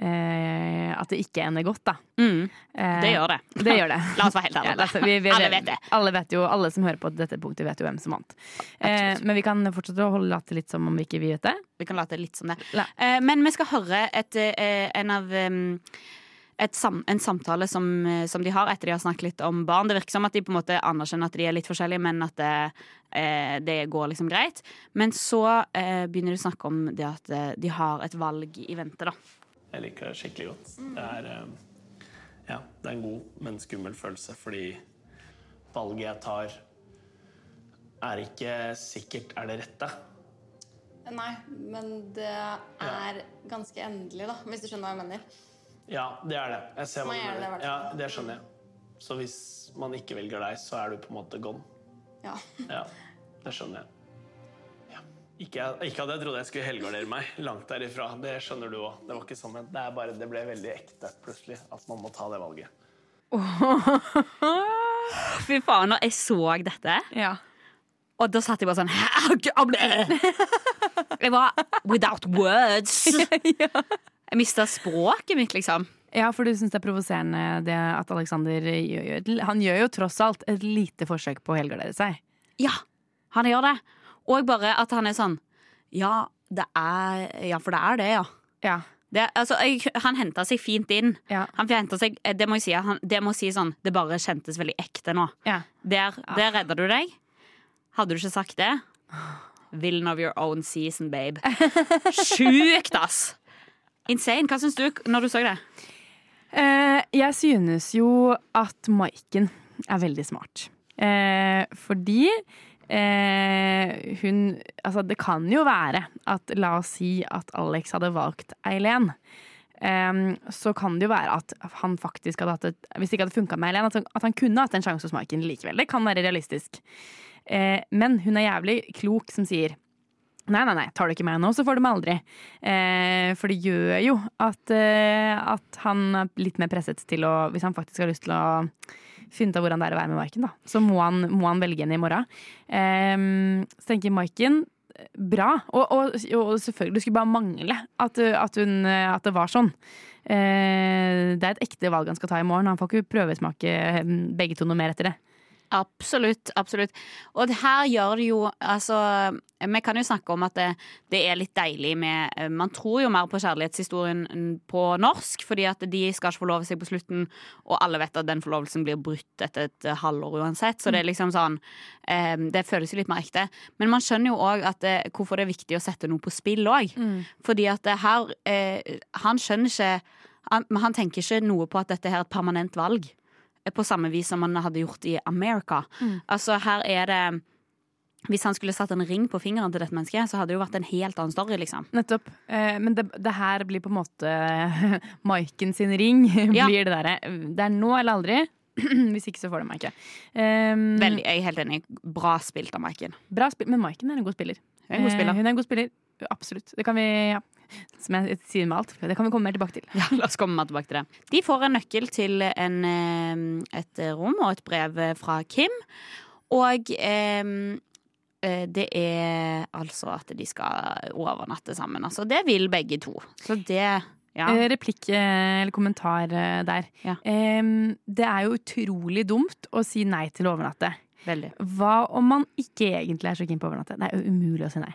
eh, At det ikke ender godt, da. Mm, Eh, det gjør det. Det gjør det. La oss være helt ærlige. Ja, oss- vi- vi- Alle vet det. Alle, vet jo, alle som hører på dette punktet, vet jo hvem som vant. Eh, men vi kan fortsette å holde late litt som om vi ikke vet det. Vi kan late litt som det. Eh, men vi skal høre et, eh, en av sam, en samtale som, eh, som de har etter de har snakket litt om barn. Det virker som at de på en måte anerkjenner at de er litt forskjellige, men at det, eh, det går liksom greit. Men så eh, begynner de å snakke om det at eh, de har et valg i vente, da. Jeg liker det skikkelig godt. Det er, eh, ja, det er en god, men skummel følelse, fordi valget jeg tar, er ikke sikkert er det rette. Nei, men det er ganske endelig, da, hvis du skjønner hva jeg mener. Ja, det er det. Jeg ser hva du er det mener. Ja, det skjønner jeg. Så hvis man ikke velger deg, så er du på en måte gone. Ja. Ja, det skjønner jeg. Ja. Ikke, ikke hadde jeg trodde jeg skulle helgardere meg. Langt derifra. Det skjønner du òg. Det var ikke sånn, men det, er bare, det ble veldig ekte plutselig at man må ta det valget. Fy faen, når jeg så dette Ja. Og da satt jeg bare sånn Jeg var without words. Jeg mista språket mitt, liksom. Ja, for du syns det er provoserende det at Alexander gjør, Han gjør jo tross alt et lite forsøk på å helgardere seg. Ja, han gjør det. Og bare at han er sånn Ja, det er Ja, for det er det, ja. Ja. Det, altså, jeg, han henta seg fint inn. Ja. Seg, eh, det må jeg si, han, det må jeg si sånn Det bare kjentes veldig ekte nå. Ja. Der, der redda du deg. Hadde du ikke sagt det Villain of your own season, babe. Sjukt, ass! Insane. Hva syns du når du så det? Eh, jeg synes jo at Maiken er veldig smart. Eh, fordi eh, hun Altså, det kan jo være at La oss si at Alex hadde valgt Eileen. Eh, så kan det jo være at han faktisk hadde hatt et Hvis det ikke hadde funka med Eileen, at at han kunne hatt en sjanse hos Maiken likevel. Det kan være realistisk. Eh, men hun er jævlig klok som sier Nei, nei, nei, tar du ikke meg nå, så får du meg aldri. Eh, for det gjør jo at, eh, at han er litt mer presset til å Hvis han faktisk har lyst til å finne ut av hvordan det er å være med Maiken, da, så må han, må han velge henne i morgen. Eh, så tenker Maiken bra. Og, og, og selvfølgelig, skulle bare mangle at, at, hun, at det var sånn. Eh, det er et ekte valg han skal ta i morgen. Han får ikke prøvesmake eh, begge to noe mer etter det. Absolutt. absolutt Og det her gjør det jo Altså, vi kan jo snakke om at det, det er litt deilig med eh, Man tror jo mer på kjærlighetshistorien på norsk, fordi at de skal ikke forlove seg på slutten, og alle vet at den forlovelsen blir brutt etter et eh, halvår uansett. Så det er liksom sånn eh, Det føles jo litt mer ekte. Men man skjønner jo òg hvorfor det er viktig å sette noe på spill òg. Fordi at det her Han skjønner ikke han, han tenker ikke noe på at dette her er et permanent valg på samme vis som man hadde gjort i America. Altså her er det Hvis han skulle satt en ring på fingeren til dette mennesket, så hadde det jo vært en helt annen story, liksom. Nettopp. Eh, men det, det her blir på en måte Maiken sin ring. Ja. blir Det derre Det er nå eller aldri. Hvis ikke, så får de meg ikke. Um, Veldig, jeg er helt enig. Bra spilt av Maiken. Bra spilt, men Maiken er en god spiller. Hun er en god spiller. Eh, hun er en god spiller. Absolutt. Det kan vi ja. Som jeg sier med alt. Det kan vi komme mer tilbake til. Ja, la oss komme mer tilbake til det. De får en nøkkel til en, eh, et rom og et brev fra Kim. Og eh, eh, det er altså at de skal overnatte sammen. Altså, det vil begge to. Så det ja. Eh, Replikk eller kommentar der. Ja. Det er jo utrolig dumt å si nei til å overnatte. Veldig. Hva om man ikke egentlig er så keen på å overnatte? Det er jo umulig å si nei.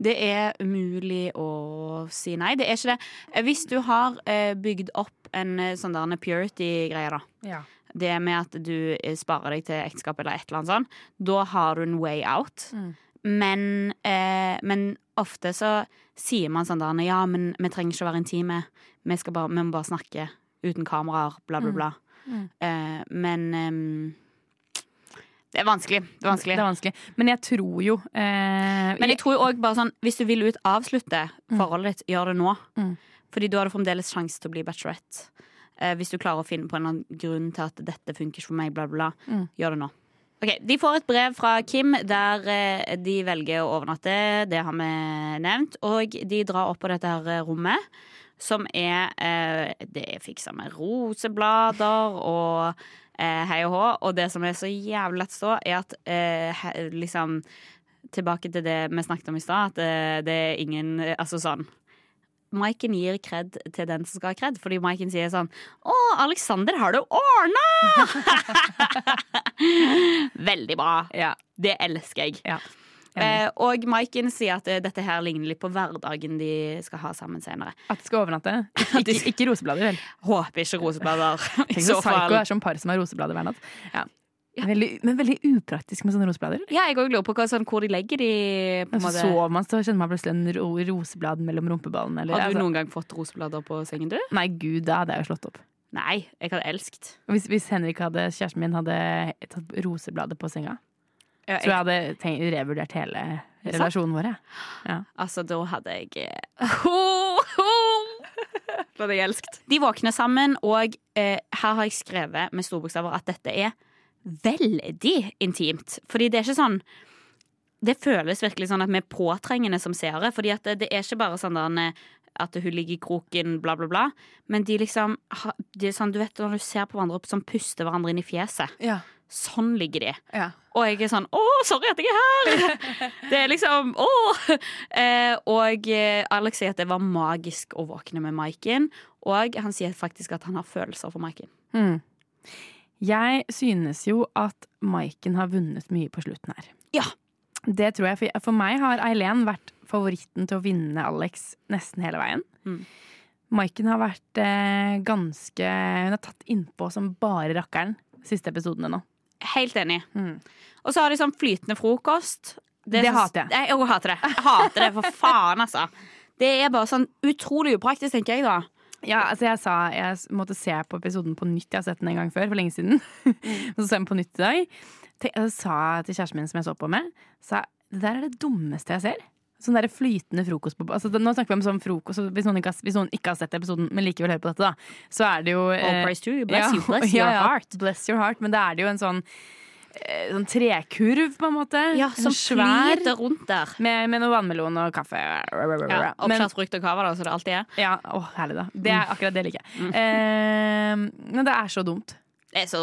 Det er umulig å si nei. Det er ikke det. Eh, Hvis du har eh, bygd opp en eh, sånn der purity-greie, da. Ja. Det med at du eh, sparer deg til ekteskap eller et eller annet sånt. Da har du en way out. Mm. Men, eh, men ofte så sier man sånn der Ja, men vi trenger ikke å være intime. Vi, skal bare, vi må bare snakke uten kameraer, bla, bla, bla. Mm. Eh, men ehm, det er vanskelig. Det er vanskelig. Det er vanskelig. Men jeg tror jo eh, Men jeg tror jo også bare sånn Hvis du vil ut avslutte forholdet ditt, gjør det nå. Mm. Fordi da har du fremdeles sjanse til å bli bachelorette. Eh, hvis du klarer å finne på en eller annen grunn til at dette funker ikke for meg, bla, bla, bla. Mm. Gjør det nå. Ok, De får et brev fra Kim der eh, de velger å overnatte. Det har vi nevnt. Og de drar opp på dette her eh, rommet, som er eh, Det er fiksa med roseblader og hei og hå. Og det som er så jævlig lett så stå, er at eh, he, liksom Tilbake til det vi snakket om i stad, at eh, det er ingen eh, Altså sånn Maiken gir kred til den som skal ha kred, fordi Maiken sier sånn Å, Alexander, har du ordna?! Veldig bra. Ja. Det elsker jeg. ja. Eh, og Maiken sier at eh, dette her ligner litt på hverdagen de skal ha sammen senere. At de skal overnatte. Ikke, ikke, ikke roseblader, vel. Håper ikke roseblader. I Tenk så psycho er som par som har roseblader hver natt. Ja. Veldig, men veldig upraktisk med sånne roseblader. Ja, jeg lurer på hva, sånn, hvor de legger de. På altså, måte. sover man, så kjenner man plutselig en ro roseblad mellom rumpeballene. Har du altså- noen gang fått roseblader på sengen, du? Nei, gud, da hadde jeg jo slått opp. Nei, jeg hadde elsket. Hvis, hvis Henrik hadde, kjæresten min hadde tatt rosebladet på senga, Ja, tror jeg hadde tenkt, revurdert hele relasjonen vår. jeg. Ja. Altså, da hadde jeg Da hadde jeg elsket. De våkner sammen, og eh, her har jeg skrevet med store bokstaver at dette er veldig intimt. Fordi det er ikke sånn Det føles virkelig sånn at vi er påtrengende som seere. Fordi at det, det er ikke bare sånn der eh, at hun ligger i kroken, bla, bla, bla. Men de liksom de sånn, Du vet når du ser på hverandre opp sånn, puster hverandre inn i fjeset. Sånn ligger de. Ja. Og jeg er sånn Å, sorry at jeg er her! Det er liksom Å! Eh, og eh, Alex sier at det var magisk å våkne med Maiken. Og han sier faktisk at han har følelser for Maiken. Mm. Jeg synes jo at Maiken har vunnet mye på slutten her. Ja. Det tror jeg. For, for meg har Eileen vært favoritten til å vinne Alex nesten hele veien. Mm. Maiken har vært eh, ganske Hun har tatt innpå som bare rakkeren siste episodene nå. Helt enig. Mm. Og så har de sånn flytende frokost. Det det hater jeg. Jeg òg hater det. Jeg hater det, for faen, altså. Det er bare sånn utrolig upraktisk, tenker jeg, da. Ja, altså jeg sa Jeg måtte se på episoden på nytt. Jeg har sett den en gang før, for lenge siden. så så jeg den på nytt i dag. Jeg sa til kjæresten min som jeg så på med, sa det der er det dummeste jeg ser. Sånn der flytende frokost på altså, Nå snakker vi om sånn frokost så hvis, noen ikke har, hvis noen ikke har sett episoden, men likevel hører på dette, da, så er det jo All eh, praise to you. Bless you. Bless ja, your heart. Bless your heart. Men det er det jo en sånn, eh, sånn trekurv, på en måte. Ja, som svær flyter rundt der. med, med noe vannmelon og kaffe. Ja, Men- Oppskjært frukt og kava, da, så det alltid er. ja, å, herlig, da. Det Mm. er akkurat det liker jeg. Eh, men det er så dumt.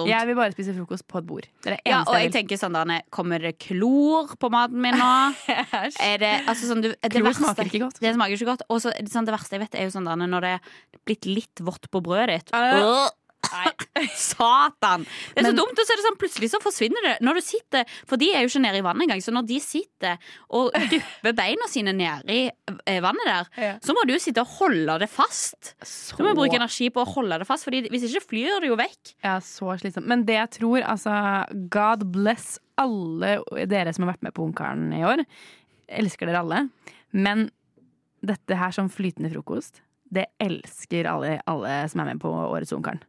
Jeg vil bare spise frokost på et bord. Det er det Ja, og jeg jeg tenker sånn der, Kommer det klor på maten min nå? Er det, altså sånn, du, det Klor verste- smaker ikke godt. Det smaker ikke godt. Og så, sånn, det verste jeg vet, er jo sånn der, når det er blitt litt vått på brødet ditt. Øh. Øh, Satan! Det er så Men- dumt, og så er det sånn plutselig så forsvinner det. Når du sitter, For de er jo ikke nede i vannet engang, så når de sitter og dupper beina sine nedi i vannet der, Ja. så må du jo sitte og holde det fast. Så, Du må bruke energi på å holde det fast, Fordi hvis ikke flyr det jo vekk. ja, så slitsomt. Men det jeg tror, altså God bless alle dere som har vært med på Ungkaren i år. Jeg elsker dere alle. Men dette her som flytende frokost, det elsker alle, alle som er med på årets Ungkaren.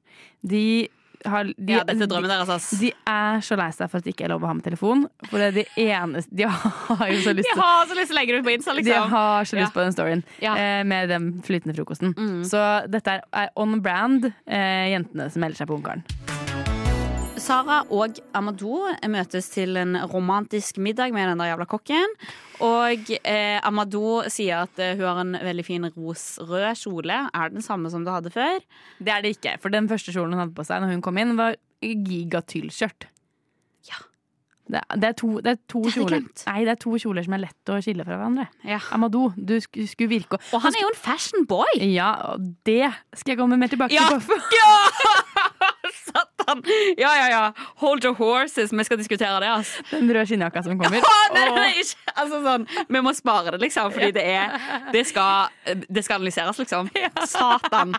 De har de, Ja, dette er drømmen deres, ass. De er så lei seg for at det ikke er lov å ha med telefon. For det er de eneste De har jo så lyst De til har så lyst til å legge det ut på Insta, De liksom. har så lyst Ja. på den storyen Ja. eh, med den flytende frokosten. Mm. Så dette er on brand, eh, jentene som melder seg på Ungkaren. Sara og Amadou møtes til en romantisk middag med den der jævla kokken. Og eh, Amadou sier at eh, hun har en veldig fin rosrød kjole. Er den samme som du hadde før? Det er det ikke, for den første kjolen hun hadde på seg når hun kom inn, var gigatyllskjørt. Ja. Det, det er to, det er to Det kjoler. Nei, det er to kjoler som er lett å skille fra hverandre. Ja. Amadou, du sk skulle virke Og han er jo en fashion boy! Ja, det skal jeg komme mer tilbake Ja. til. Koffe. Satan! Ja, ja, ja. Hold your horses. Vi skal diskutere det, altså. Den røde skinnjakka som kommer. Ja, nei, nei, ikke. Altså, sånn, vi må spare det, liksom, fordi det, er, det, skal, det skal analyseres, liksom. Satan.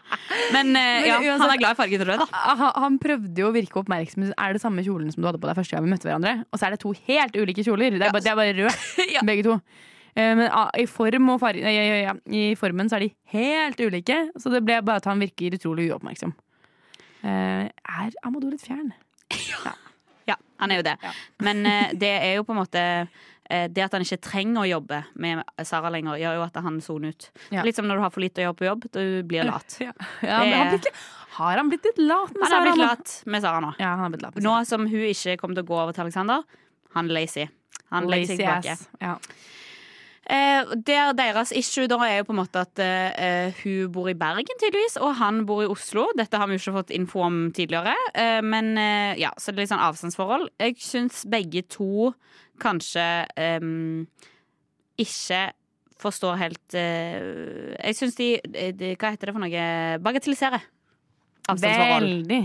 Men, eh, ja, han er glad i fargen rød, da. Han, han prøvde jo å virke oppmerksom. Er det samme kjolen som du hadde på deg første gang vi møtte hverandre? Og så er det to helt ulike kjoler. Det er bare, det er bare rød, Ja. begge to. Eh, Men ah, i, form farge, ja, ja, ja, i formen så er de helt ulike, så det ble bare at han virker utrolig uoppmerksom. Eh, er Amadou litt fjern? Ja, han er jo det. Men eh, det er jo på en måte eh, Det at han ikke trenger å jobbe med Sara lenger, gjør jo at han soner ut. Ja. Litt som når du har for lite å gjøre på jobb, du blir lat. Ja, men han blitt har han blitt litt lat med Han har blitt lat med Sara nå. Ja, han har blitt lat med Nå som hun ikke kommer til å gå over til Alexander, han er lazy. Han legger seg Lazy tilbake. Eh, der deres issue da er jo på en måte at eh, hun bor i Bergen, tydeligvis, og han bor i Oslo. Dette har vi jo ikke fått info om tidligere. Eh, men eh, ja, så det er litt sånn avstandsforhold. Jeg syns begge to kanskje eh, ikke forstår helt eh, Jeg syns de, de Hva heter det for noe? Bagatelliserer. Veldig.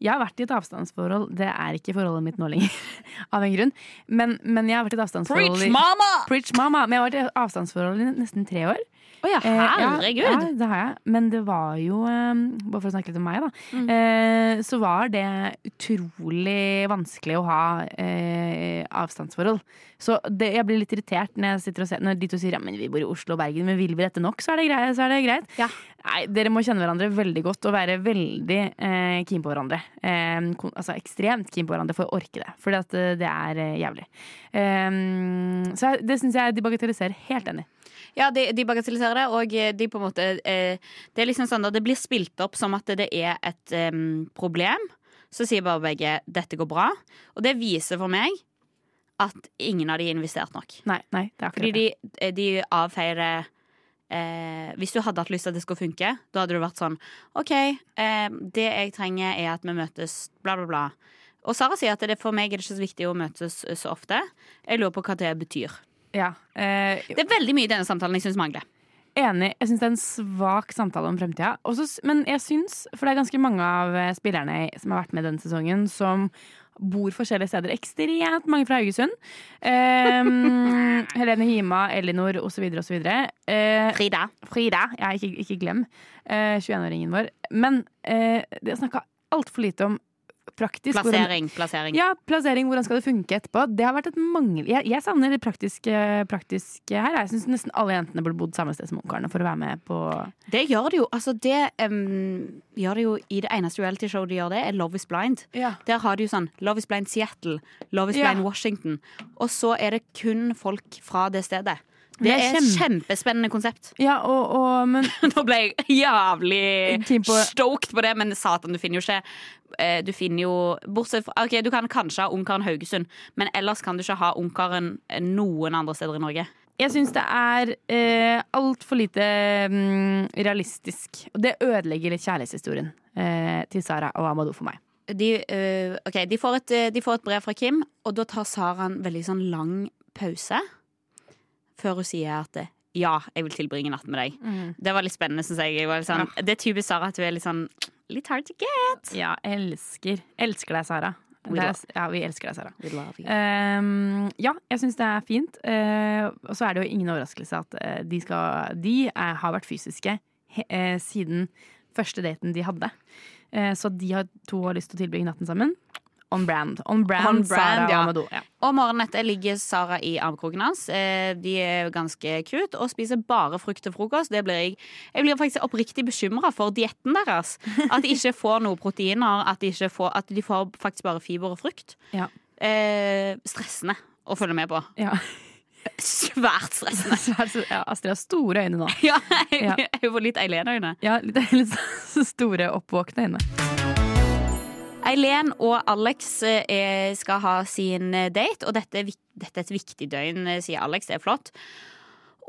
Jeg har vært i et avstandsforhold. Det er ikke forholdet mitt nå lenger, av en grunn. Men, men jeg har vært i et avstandsforhold Preach, mama! Preach mama! Men jeg har vært i et avstandsforhold i nesten tre år. Å ja, Eh, herregud! Ja, ja, det har jeg. Men det var jo, eh, bare for å snakke litt om meg, da, Mm. eh, så var det utrolig vanskelig å ha eh, avstandsforhold. Så det, jeg blir litt irritert når, jeg sitter og ser, når de to sier ja, men vi bor i Oslo og Bergen, men vil vi dette nok, så er det greit. Så er det greit. Ja. Nei, dere må kjenne hverandre veldig godt og være veldig eh, keen på hverandre. Eh, altså ekstremt keen på hverandre for å orke det. For det er eh, jævlig. Eh, så det syns jeg de bagatelliserer. Helt enig. Ja, de, de bagatelliserer det, og de på en måte eh, Det er liksom sånn at det blir spilt opp som at det er et um, problem. Så sier bare begge 'dette går bra', og det viser for meg at ingen av de har investert nok. Nei, nei, det er Fordi de, de avfeier det eh, Hvis du hadde hatt lyst til at det skulle funke, da hadde du vært sånn OK, eh, det jeg trenger, er at vi møtes, bla, bla, bla. Og Sara sier at det, for meg er det ikke så viktig å møtes så ofte. Jeg lurer på hva det betyr. Ja, eh, Det er veldig mye i denne samtalen jeg syns mangler. Enig. Jeg syns det er en svak samtale om fremtida. Men jeg syns, for det er ganske mange av eh, spillerne som har vært med denne sesongen, som bor forskjellige steder. Ekstremt mange fra Haugesund. Um, Helene Hima, Elinor osv. osv. Uh, Frida. Frida. Ja, ikke, ikke glem. eh, 21-åringen vår. Men uh, det er snakka altfor lite om praktisk hvordan- Plassering. plassering. Ja, plassering. Hvordan skal det funke etterpå? Det har vært et mangel Jeg, jeg savner det praktiske, praktiske her. Jeg syns nesten alle jentene burde bodd samme sted som ungkarene for å være med på Det gjør det jo. Altså, det um, gjør det jo i det eneste realityshowet de gjør det, er Love is Blind. Ja. Der har de jo sånn Love is Blind Seattle, Love is Ja. Blind Washington. Og så er det kun folk fra det stedet. Det er et kjempespennende konsept. Ja, og, og men Nå ble jeg jævlig stoked på det, men satan, du finner jo ikke eh, Du finner jo Bortsett fra Ok, du kan kanskje ha Ungkaren Haugesund, men ellers kan du ikke ha Ungkaren noen andre steder i Norge. jeg syns det er eh, altfor lite mm, realistisk. Og det ødelegger litt kjærlighetshistorien eh, til Sara og Amadou for meg. de, uh, okay, de, får et, eh, de får et brev fra Kim, og da tar Sara en veldig sånn lang pause. Før hun sier at eh, ja, jeg vil tilbringe natten med deg. Det var litt spennende, syns jeg. jeg sånn, Det er typisk Sara at hun er litt sånn Litt hard to get. Ja, elsker. Elsker deg, Sara. Det er, ja, vi elsker deg, Sara. We love you. Ehm, ja, jeg syns det er fint. Uh, og så er det jo ingen overraskelse at uh, de, skal, de er, har vært fysiske he, uh, siden første daten de hadde. Eh, så de har to har lyst til å tilbringe natten sammen. On brand. On brand, On brand, Sara ja. Amadou. Ja. Og morgenen etter ligger Sara i armkroken hans. Eh, De er ganske cute og spiser bare frukt til frokost. Det blir jeg, jeg blir faktisk oppriktig bekymra for dietten deres. At de ikke får noe proteiner, at de, ikke får, at de får faktisk bare fiber og frukt. Ja. Eh, stressende å følge med på. Ja. Svært stressende. Svært, ja, Astrid har store øyne nå. Ja, jeg, jeg får litt Eileen-øyne. Ja, litt, litt store, oppvåkne øyne. Eileen og Alex eh, er- skal ha sin eh, date, og dette dette er et viktig døgn, eh, sier Alex. Det er flott.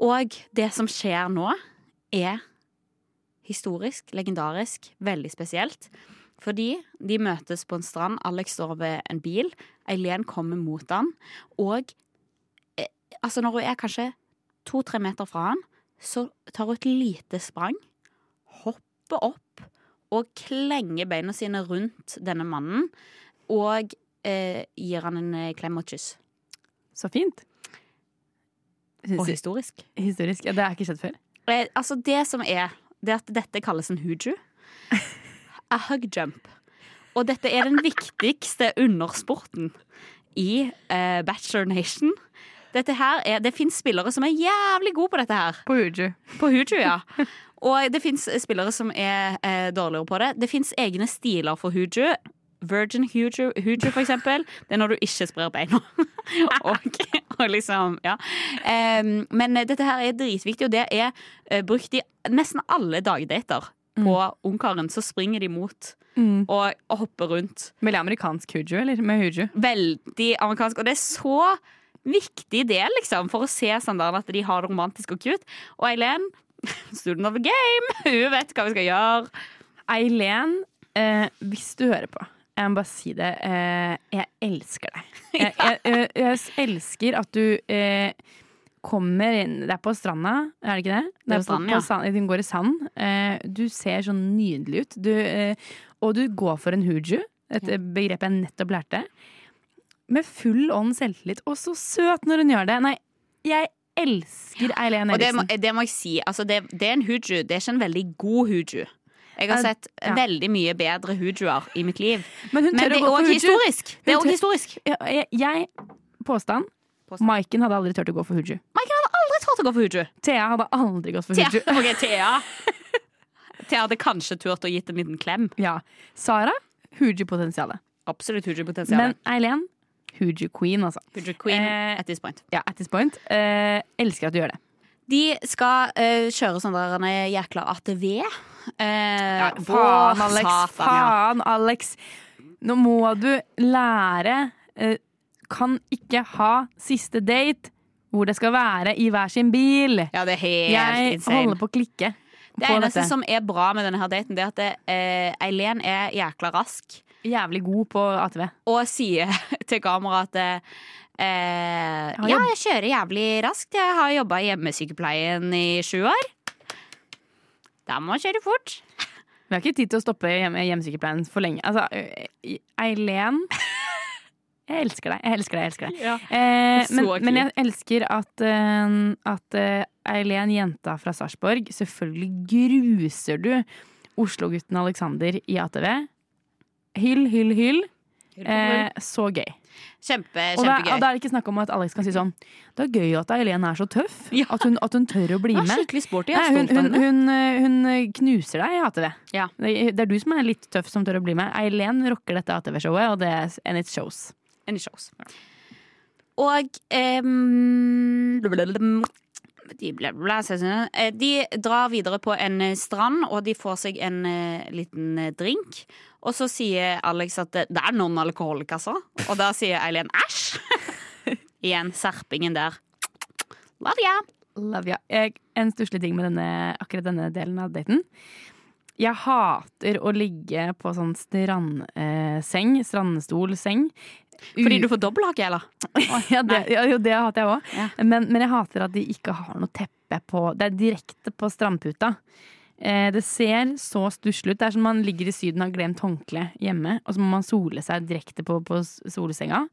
Og det som skjer nå, er historisk, legendarisk, veldig spesielt. Fordi de møtes på en strand. Alex står ved en bil. Eileen kommer mot han. Og eh, altså når hun er kanskje to-tre meter fra han, så tar hun et lite sprang, hopper opp og klenger beina sine rundt denne mannen. Og eh, gir han en eh, klem og kyss. Så fint. Og historisk. Historisk. Ja, det har ikke skjedd før. Eh, altså det som er, det er at dette kalles en huju. A hug jump. Og dette er den viktigste undersporten i eh, Bachelor Nation. Dette her er, det fins spillere som er jævlig gode på dette her. På Huju. På Huju, ja. Og det fins spillere som er eh, dårligere på det. Det fins egne stiler for Huju. Virgin Huju, Huju, for eksempel. Det er når du ikke sprer beina. og, og liksom, ja. Um, men dette her er dritviktig, og det er uh, brukt i nesten alle dagdater. På Ungkaren så springer de mot Mm. og, og hopper rundt. Veldig amerikansk Huju, eller? Med Huju. Veldig amerikansk. Og det er så viktig del, liksom, for å se sånn at de har det romantisk og cute. Og Eileen, student of the game, hun vet hva vi skal gjøre. Eileen, eh, hvis du hører på Jeg må bare si det. Eh, jeg elsker deg. Jeg, jeg, jeg, elsker at du eh, kommer inn Det er på stranda, er det ikke det? Det er på på ja. på sand, Hun går i sand. Eh, du ser sånn nydelig ut. Du, eh, og du går for en huju, et begrep jeg nettopp lærte. Med full ånd selvtillit. Og så søt når hun gjør det! Nei, jeg elsker Eileen Og det må, det må jeg si. Altså, det, det er en huju. Det er ikke en veldig god huju. Jeg har sett ja. veldig mye bedre hujuer i mitt liv. Men Men det er òg historisk. Det er historisk. Jeg, jeg Påstand. Påstand. Maiken hadde aldri turt å gå for huju. Maiken hadde aldri turt å gå for huju. Thea hadde aldri gått for Thea. huju. Ok, Thea. Thea hadde kanskje turt å gitt en liten klem. Ja. Sara huju-potensialet. Absolutt huju-potensialet. Men Eileen huju-queen, altså. Hooja queen Eh, at this point. Ja, at this point. Eh, elsker at du gjør det. De skal eh, kjøre sånn der en jækla ATV. Eh, på faen, Alex. Satan, ja. Alex. Nå må du lære eh, Kan ikke ha siste date hvor det skal være i hver sin bil. ja, det er helt Jeg insane. holder på å klikke Det eneste dette. som er bra med denne her daten, det er at eh, Eileen er jækla rask. Jævlig god på ATV. og sier til kamera at eh, Ja, jeg kjører jævlig raskt. Jeg har jobba i hjemmesykepleien i sju år. Da må jeg kjøre fort. Vi har ikke tid til å stoppe hjemme, hjemmesykepleien for lenge. Altså, øh, Eileen Jeg elsker deg. Jeg elsker deg. Jeg elsker deg. Eh, men, men jeg elsker at, eh, at eh, Eileen, jenta fra Sarpsborg, selvfølgelig gruser du Oslo-gutten Alexander i ATV. Hyll, hyll, hyll. Eh, så gøy. Kjempe, Og da, kjempegøy. og da er det ikke snakk om at Alex kan si sånn Det er gøy at Eileen er så tøff. Ja. At, hun, at hun tør å bli med. skikkelig sporty. Nei, hun, hun, hun, hun knuser deg i ATV. Ja. Det, det er du som er litt tøff som tør å bli med. Eileen rocker dette ATV-showet, og det and it shows. Any shows. Og em, de, bla, bla, eh, de drar videre på en eh, strand, og de får seg en eh, liten drink. Og så sier Alex at det, det er noen alkoholkasser, og da sier Eileen æsj. Igjen serpingen der. Love ya. Love ya. En stusslig ting med denne, akkurat denne delen av daten. Jeg hater å ligge på sånn strandseng, strandstolseng. Fordi du får dobbelthake, eller? ja, det, ja, jo, det hater jeg òg. Ja. Men, men jeg hater at de ikke har noe teppe på Det er direkte på strandputa. Eh, det ser så stusslig ut. Det er som man ligger i Syden og har glemt håndkle hjemme, og så må man sole seg direkte på, på solsenga.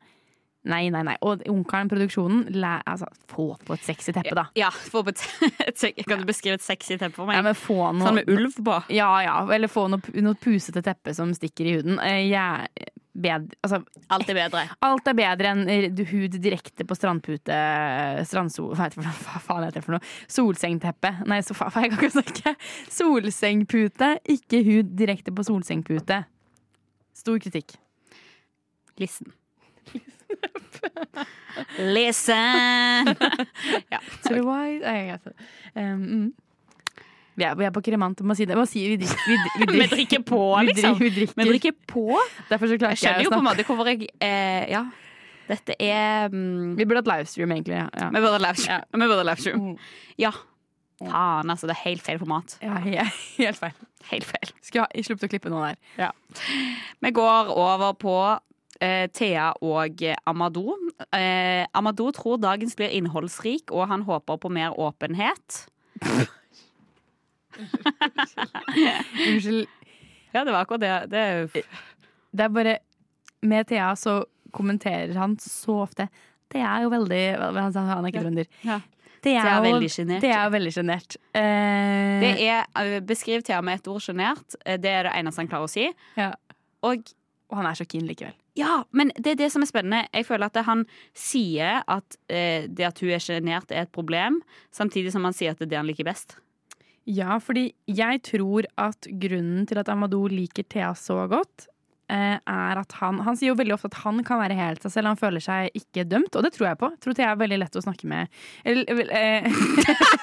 Nei, nei, nei. Og Ungkaren Produksjonen, læ, altså, få på et sexy teppe, da. Ja, få på et, et, Kan du beskrive et sexy teppe for meg? Ja, men få noe Sånn med ulv på? Ja, ja. Eller få noe, noe pusete teppe som stikker i huden. Eh, jeg- bed, altså, Alt er bedre. alt er bedre enn hud direkte på strandpute Strandsol... Hva heter det for noe? Faen heter det for noe? Solsengteppe. Nei, så faen, jeg kan ikke snakke. Solsengpute, ikke hud direkte på solsengpute. Stor kritikk. Listen. Listen! I- Nei, jeg vet det. Um, vi, er, vi er på kremant. Må si det. Må si, vi, drikker, vi, vi, Vi drikker på, liksom. vi drikker. Vi drikker på. Derfor så klarer Jeg ikke skjønner jeg jo på en måte hvorfor jeg eh, Ja. Dette er um, Vi burde hatt livestream, egentlig. Ja, ja. Vi burde livestream. Vi burde livestream. Mm. Ja. Faen, altså. Det er helt feil format. Ja, helt feil. Helt feil. Skulle ha sluppet å klippe noe der. Vi går over på Thea og Amado. Amado Eh, Amadou tror dagens blir innholdsrik, og han håper på mer åpenhet. Unnskyld. Ja, det var akkurat det. det er Det er bare Med Thea så kommenterer han så ofte Det er jo veldig Han han er ikke trønder. Ja. Det er, Thea er veldig sjenert. Det er veldig sjenert. Eh, Det er, eh, Beskriv Thea med et ord sjenert. Eh, Det er det eneste han klarer å si. ja. Og Og han er så keen likevel. Ja, men det er det som er spennende. Jeg føler at han sier at eh, det at hun er sjenert, er et problem, samtidig som han sier at det er det han liker best. Ja, fordi jeg tror at grunnen til at Amadou liker Thea så godt, er at han Han sier jo veldig ofte at han kan være helt seg selv. Han føler seg ikke dømt, og det tror jeg på. Jeg tror Thea er veldig lett å snakke med. Eller, eh,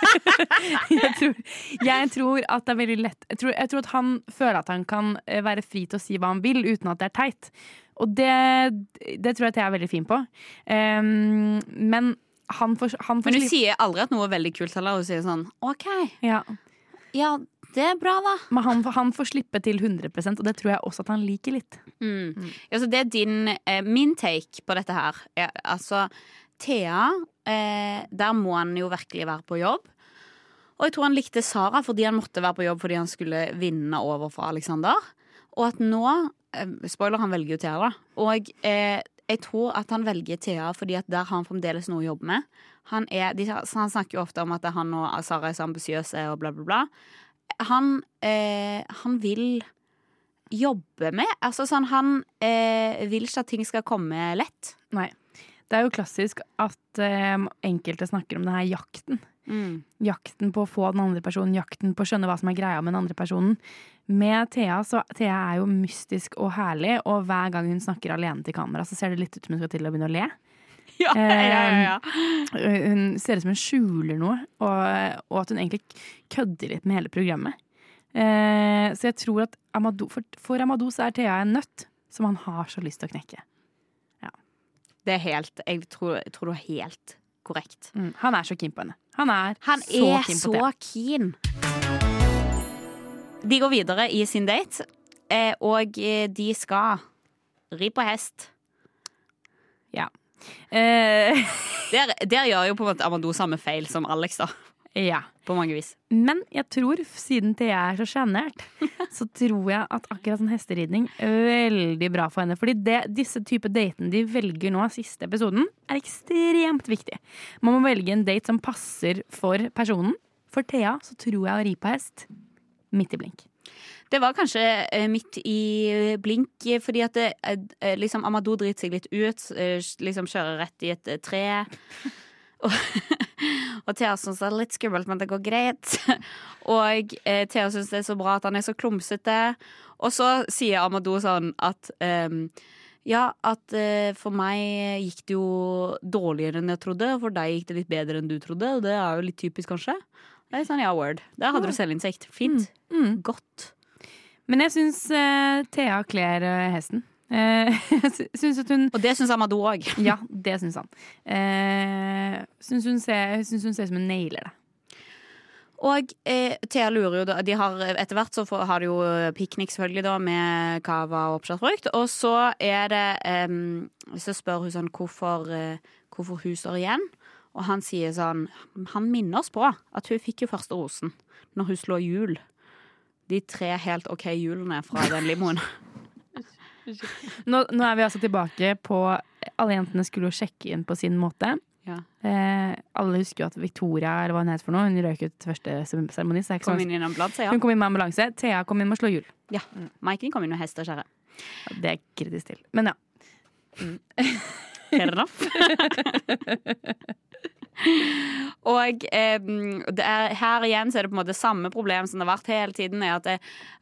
jeg, tror, jeg tror at det er veldig lett jeg tror, jeg tror at han føler at han kan eh, være fri til å si hva han vil, uten at det er teit. Og det, det tror jeg Thea er veldig fin på. Um, men han får, han får Men du sier aldri at noe er veldig kult heller. Hun sier sånn OK, ja. ja, det er bra, da. Men han, han får slippe til 100% og det tror jeg også at han liker litt. Mm. Ja, så det er din eh, Min take på dette her Ja, altså Thea, eh, der må han jo virkelig være på jobb. Og jeg tror han likte Sara fordi han måtte være på jobb fordi han skulle vinne over for Alexander. Og at nå eh, Spoiler, han velger jo Thea, da. Og eh, jeg tror at han velger Thea fordi at der har han fremdeles noe å jobbe med. Han, er, de, han snakker jo ofte om at han og Sara er så ambisiøse og bla, bla, bla. Han, eh, han vil jobbe med Altså sånn, han eh, vil ikke at ting skal komme lett. Nei. Det er jo klassisk at eh, enkelte snakker om denne jakten. Mm. Jakten på å få den andre personen, jakten på å skjønne hva som er greia med den andre personen. Med Thea så Thea er jo mystisk og herlig, og hver gang hun snakker alene til kamera, så ser det litt ut som hun skal til å begynne å le. Ja, ja, ja, Hun ser ut som hun skjuler noe, og, og at hun egentlig kødder litt med hele programmet. Eh, så jeg tror at Amadou, for, for Amadou så er Thea en nøtt som han har så lyst til å knekke. Det er helt Jeg tror, jeg tror du er helt korrekt. Mm. Han er så keen på henne. Han er, Han så er keen så keen. De går videre i sin date, eh, og eh, de skal ri på hest. Ja. Eh, Der, der gjør jo på en måte Amado samme feil som Alex, da. ja. På mange vis. Men jeg tror, siden Thea er så sjenert, så tror jeg at akkurat sånn hesteridning er veldig bra for henne. Fordi det, disse type datene de velger nå, siste episoden, er ekstremt viktig. Man må velge en date som passer for personen. For Thea så tror jeg å ri på hest midt i blink. Det var kanskje eh, midt i eh, blink, eh, fordi at det, liksom Amadou driter seg litt ut. liksom kjører rett i et tre. Og, og Thea syns det er litt skummelt, men det går greit. Og eh, Thea syns det er så bra at han er så klumsete. Og så sier Amadou sånn at um, ja, at uh, for meg gikk det jo dårligere enn jeg trodde, og for deg gikk det litt bedre enn du trodde. Og det er jo litt typisk, kanskje. Det er sånn, ja, word. Der hadde du selvinnsikt. Fint. Mm. Godt. Men jeg syns uh, Thea kler uh, hesten. Uh, syns at hun Og det syns Amadou òg. Ja, det syns han. Uh, syns hun ser, syns hun ser ut som hun nailer det. Og eh, Thea lurer jo da de har, Etter hvert så får, har de jo piknik selvfølgelig da med cava og oppskjærtfrukt. Og så er det eh, Så spør hun sånn hvorfor, eh, hvorfor hun står igjen. Og han sier sånn Han minner oss på at hun fikk jo første rosen når hun slår hjul. De tre helt OK hjulene fra den limoen. Nå, nå er vi altså tilbake på Alle jentene skulle jo sjekke inn på sin måte. Ja. Eh, alle husker jo at Victoria eller hva hun het for noe Hun røyk ut første seremoni. er Kom inn i en ambulanse, ja. Hun kom inn med ambulanse. Thea kom inn med å slå hjul. ja. Maiken kom inn med hest og kjerre. Det er kritisk til. Men ja. Fair enough. Og eh, det er, her igjen så er det på en måte samme problem som det har vært hele tiden. Er at det,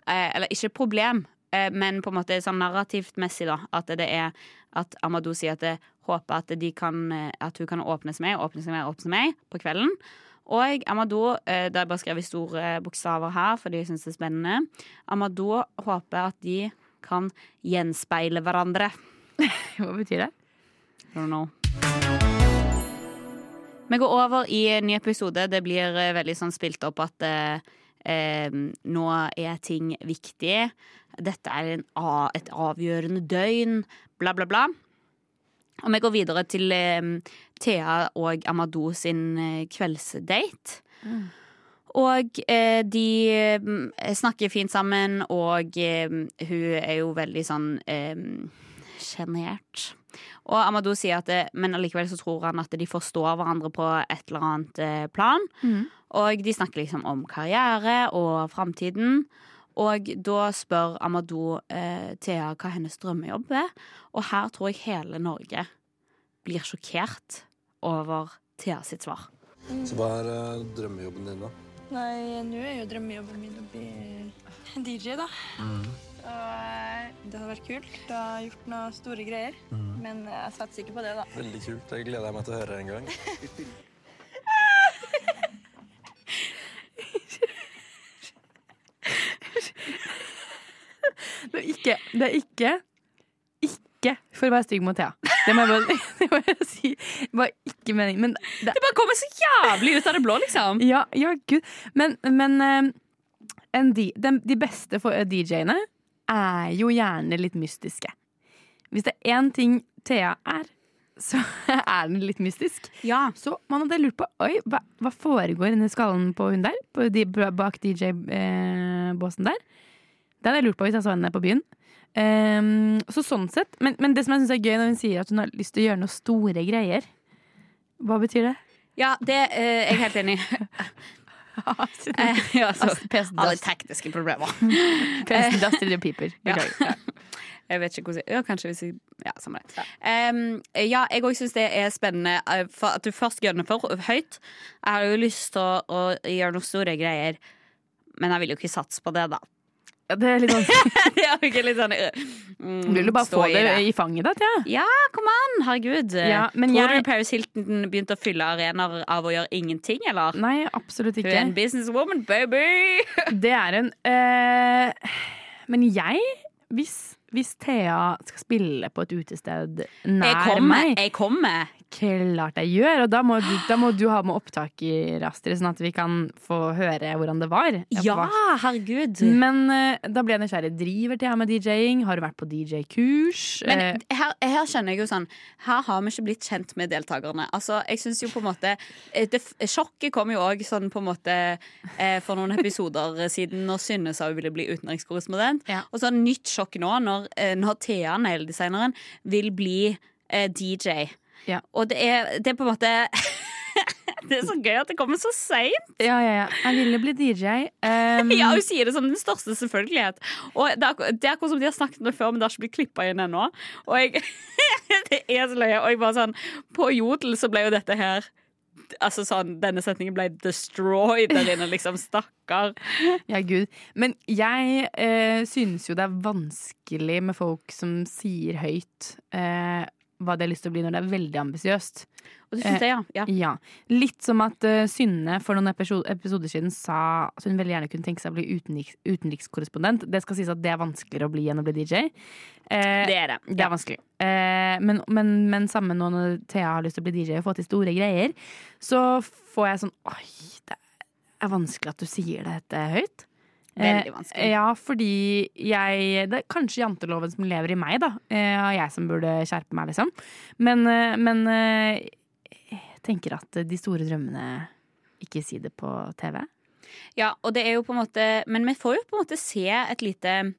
eh, eller ikke problem, eh, men på en måte sånn narrativt messig, da. At det er at Amadou sier at det håper at, de kan, eh, at hun kan åpne seg med, åpne seg med, åpne seg med på kvelden. Og Amadou, eh, har jeg bare skrevet i store bokstaver her fordi jeg syns det er spennende. Amadou håper at de kan gjenspeile hverandre. Hva betyr det? I don't know. Vi går over i en ny episode. Det blir eh, veldig sånn spilt opp at eh, eh, nå er ting viktig. Dette er en, et avgjørende døgn, bla, bla, bla. Og vi går videre til eh, Thea og Amadou sin kveldsdate. kveldsdate. Og eh, de mm, snakker fint sammen, og eh, hun er jo veldig sånn eh, sjenert. Og Amadou sier at det, Men allikevel så tror han at de forstår hverandre på et eller annet plan. plan. Og de snakker liksom om karriere og framtiden. Og da spør Amadou eh, Thea hva hennes drømmejobb er. Og her tror jeg hele Norge blir sjokkert over Thea sitt svar. Så hva er eh, drømmejobben din, da? Nei, nå er jo drømmejobben min å bli DJ, da. Og eh, det hadde vært kult. Å ha gjort noen store greier. Men jeg satser ikke på det, da. Veldig kult. Det gleder jeg meg til å høre en gang. Det er ikke, det er ikke Ikke for å være stygg mot Thea. Det må jeg bare, det må jeg si. Det var ikke meningen. Men det, Det bare kommer så jævlig ut av det blå, liksom. ja, ja, gud. Men, men eh, en de, de, beste for- eh, DJ-ene er jo gjerne litt mystiske. Hvis det er én ting Thea er, så er den litt mystisk. Ja. Så man hadde lurt på Oi, hva, hva foregår inni skallen på hun der? På de, bak DJ-båsen der? Det hadde jeg lurt på hvis jeg så henne på byen. Um, så sånn sett men, men det som jeg synes er gøy når hun sier at hun har lyst til å gjøre noe store greier Hva betyr det? Ja, det eh, er jeg helt enig i. Eh, ja, så, alle tekniske problemer. Pesten Astrid og Piper. Ja. Beklager. Jeg vet ikke hvordan ja, Kanskje hvis jeg Ja, samme det. Um, ja, jeg òg syns det er spennende eh, at du først for høyt. Jeg har jo lyst til å, å gjøre noen store greier, men jeg vil jo ikke satse på det, da. Ja, det er litt er litt sånn uh, mm, Vil du bare få i det i fanget ditt, ja? Ja, kom an! Herregud. Ja, men Tror jeg- du Paris Hilton begynte å fylle arenaer av å gjøre ingenting, eller? Nei, absolutt ikke. Hun er en businesswoman, baby! Det er en Uh, Men jeg, hvis, hvis Thea skal spille på et utested nær Jeg kommer. meg Jeg kommer. Klart jeg gjør, og da må, du, da må du ha med opptaker, Astrid, sånn at vi kan få høre hvordan det var. Ja, herregud. Men uh, da ble jeg nysgjerrig. Driver til her med DJing? Har du vært på DJ-kurs? Men Eh, her, her kjenner jeg jo sånn Her har vi ikke blitt kjent med deltakerne. Altså, jeg synes jo på en måte eh, det, Sjokket kom jo òg sånn på en måte for noen episoder siden når Synne sa hun ville bli utenrikskorrespondent. Ja. Og så nytt sjokk nå når, når Thea, negledesigneren, vil bli eh, DJ. Ja. Og det er, det er på en måte Det er så gøy at det kommer så seint. ja, ja, ja. Jeg ville bli DJ. Um, Ja, hun sier det som den største selvfølgelighet. Og det er, det er akkurat som de har snakket om det før, men det har ikke blitt klippa inn ennå. Og jeg, det er så løye. Og jeg bare sånn På Jodel så ble jo dette her Altså sånn, Denne setningen ble destroyed der inne, liksom. Stakkar. Ja, gud. Men jeg eh, synes jo det er vanskelig med folk som sier høyt eh, hva de har lyst til å bli når det er veldig ambisiøst. Og du synes jeg, ja? ja. Ja. Litt som at uh, Synne for noen episo- episoder siden sa at hun veldig gjerne kunne tenke seg å bli utenriks utenrikskorrespondent. Det skal sies at det er vanskeligere å bli enn å bli DJ. Eh, Det er det. det er vanskelig. Eh, men, men, men sammen nå når Thea har lyst til å bli DJ og få til store greier, så får jeg sånn Oi, det er vanskelig at du sier dette høyt. Veldig Eh, vanskelig. ja, fordi jeg Det er kanskje janteloven som lever i meg, da. Eh, jeg som burde skjerpe meg, liksom. Men, eh, men jeg tenker at de store drømmene Ikke si det på TV. Ja, og det er jo på en måte Men vi får jo på en måte se et lite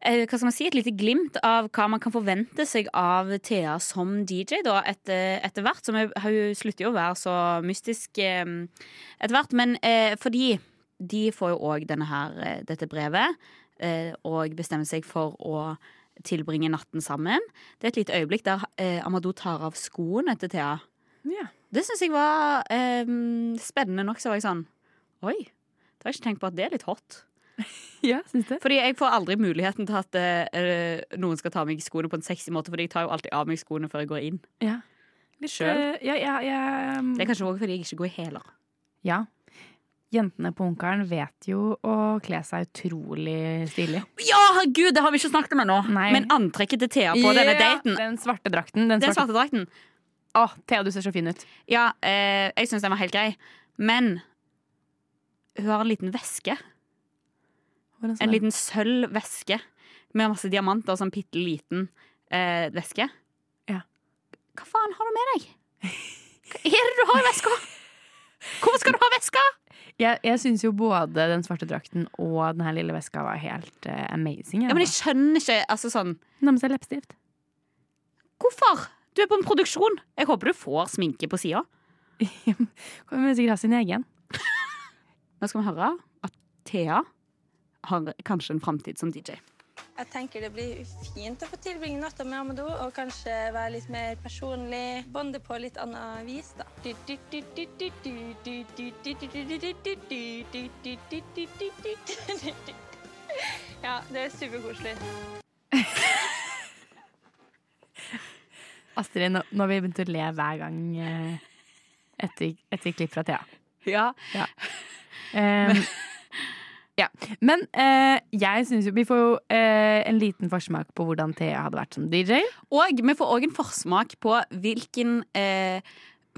hva skal man si, et lite glimt av hva man kan forvente seg av Thea som DJ da, etter, etter hvert. Som har hun slutter jo å være så mystisk etter hvert. Men eh, fordi de får jo òg eh, dette brevet, eh, og bestemmer seg for å tilbringe natten sammen. Det er et lite øyeblikk der eh, Amadou tar av skoene til Thea. Ja. Det syns jeg var eh, spennende nok. Så var jeg sånn Oi, det har jeg ikke tenkt på at det er litt hot. ja, synes det. Fordi jeg får aldri muligheten til at eh, noen skal ta meg i skoene på en sexy måte, Fordi jeg tar jo alltid av meg skoene før jeg går inn. Ja. Litt, Selv? Uh, ja, ja, ja, Det er kanskje også fordi jeg ikke går i hæler. ja. Jentene på Ungkaren vet jo å kle seg utrolig stilig. Ja, herregud, det har vi ikke snakket om ennå! Men antrekket til Thea på denne daten Den svarte drakten. Den Den svarte... drakten. Å, Thea, du ser så fin ut. Ja, eh, jeg syns den var helt grei. Men hun har en liten veske. En det? liten sølv veske med masse diamanter sånn bitte liten eh, veske. Ja. Hva faen har du med deg? Hva er det du har i veska? Hvorfor skal du ha veska? Jeg, jeg syns jo både den svarte drakten og den her lille veska var helt uh, amazing. Ja, men jeg skjønner ikke altså sånn Hun har med seg leppestift. Hvorfor? Du er på en produksjon. Jeg håper du får sminke på sida. Hun vil sikkert ha sin egen. Nå skal vi høre at Thea har kanskje en framtid som DJ. Jeg tenker det blir fint å få tilbringe natta med Amado og kanskje være litt mer personlig. Bonde på litt annet vis, da. Ja, det er superkoselig. Astrid, nå, nå har vi begynt å le hver gang eh, etter, etter klipp fra Thea. Ja. Um, ja. Men eh, jeg synes jo Vi får jo eh, en liten forsmak på hvordan Thea hadde vært som DJ. Og vi får òg en forsmak på hvilken eh,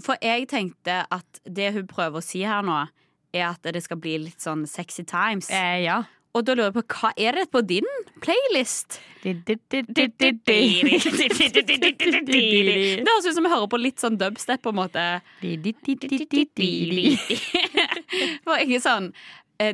For jeg tenkte at det hun prøver å si her nå, er at det skal bli litt sånn sexy times. Eh, ja. Og da lurer jeg på, hva er det på din playlist? Det høres ut som vi hører på litt sånn dubstep, på en måte. For jeg er sånn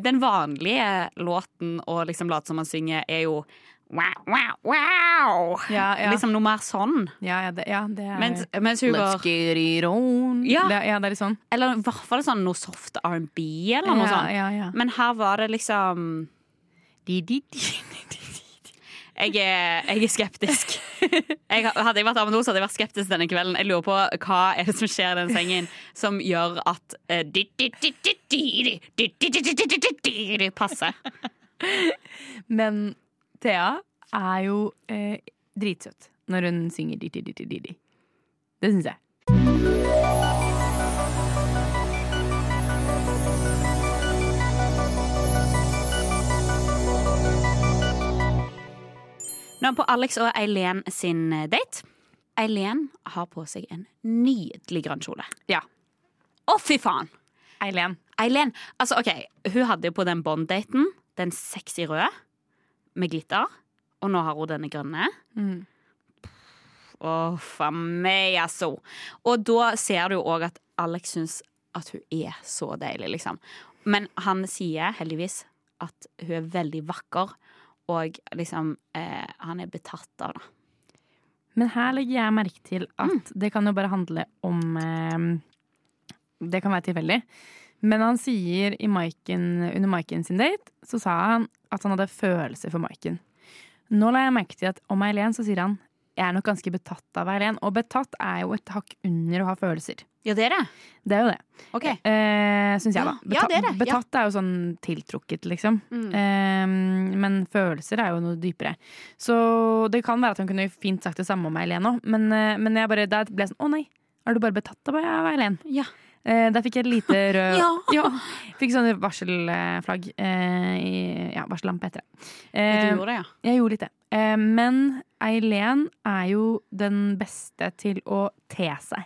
Den vanlige låten å liksom late som man synger, er jo wow, wow, wow. Ja, ja. Liksom noe mer sånn. Ja, ja, det, ja, det er Mens, mens hun Let's går get it on. Ja. Det, ja, det er litt sånn. Eller i hvert fall sånn noe soft R&B eller noe Ja, sånt. ja, ja. Men her var det liksom. Jeg er, jeg er skeptisk. Jeg, hadde jeg vært Amund hadde jeg vært skeptisk denne kvelden. Jeg lurer på hva er det som skjer i den sengen som gjør at passer. Men Thea er jo eh, dritsøt når hun synger di-di-di-di-di. Det syns jeg. Nå er vi på Alex og Eileen sin eh, date. Eileen har på seg en nydelig grønn kjole. Ja. Å, fy faen! Eileen. Eileen, altså ok, Hun hadde jo på den Bond-daten den sexy røde med glitter. Og nå har hun denne grønne. Mm. Å, faen meg, altså. Og da ser du jo òg at Alex syns at hun er så deilig, liksom. Men han sier heldigvis at hun er veldig vakker, og liksom eh, Han er betatt av det. Men her legger jeg merke til at det kan jo bare handle om eh, Det kan være tilfeldig. Men han sier i Maiken, under Maiken sin date, så sa han at han hadde følelser for Maiken. Nå la jeg merke til at om Eileen så sier han jeg er nok ganske betatt av Eileen. Og betatt er jo et hakk under å ha følelser. Ja, det er det. Det er jo det. Ok. Eh, Syns jeg, da. Ja, ja, det er det, ja. Betatt er jo sånn tiltrukket, liksom. Mm. Eh, men følelser er jo noe dypere. Så det kan være at han kunne fint sagt det samme om Eileen òg, men, eh, men jeg bare, der ble jeg sånn Å nei, er du bare betatt av Eileen? Ja. Eh, der fikk jeg et lite rød Ja. Fikk sånn varselflagg. Eh, i- ja, varsellampe heter det. Du Eh, gjorde det, ja. jeg gjorde litt det. Eh, men Eileen er jo den beste til å te seg.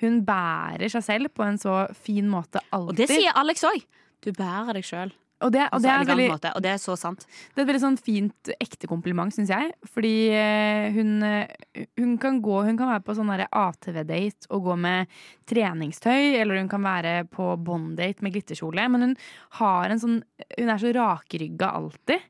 Hun bærer seg selv på en så fin måte alltid. Og det sier Alex òg. Du bærer deg sjøl. Og det, og det, er veldig, måte, og det er så sant. det er et veldig sånn fint, ekte kompliment, syns jeg. Fordi eh, hun, eh, hun kan gå Hun kan være på sånn ATV-date og gå med treningstøy, eller hun kan være på Bond-date med glitterkjole. Men hun har en sånn Hun er så rakrygga alltid.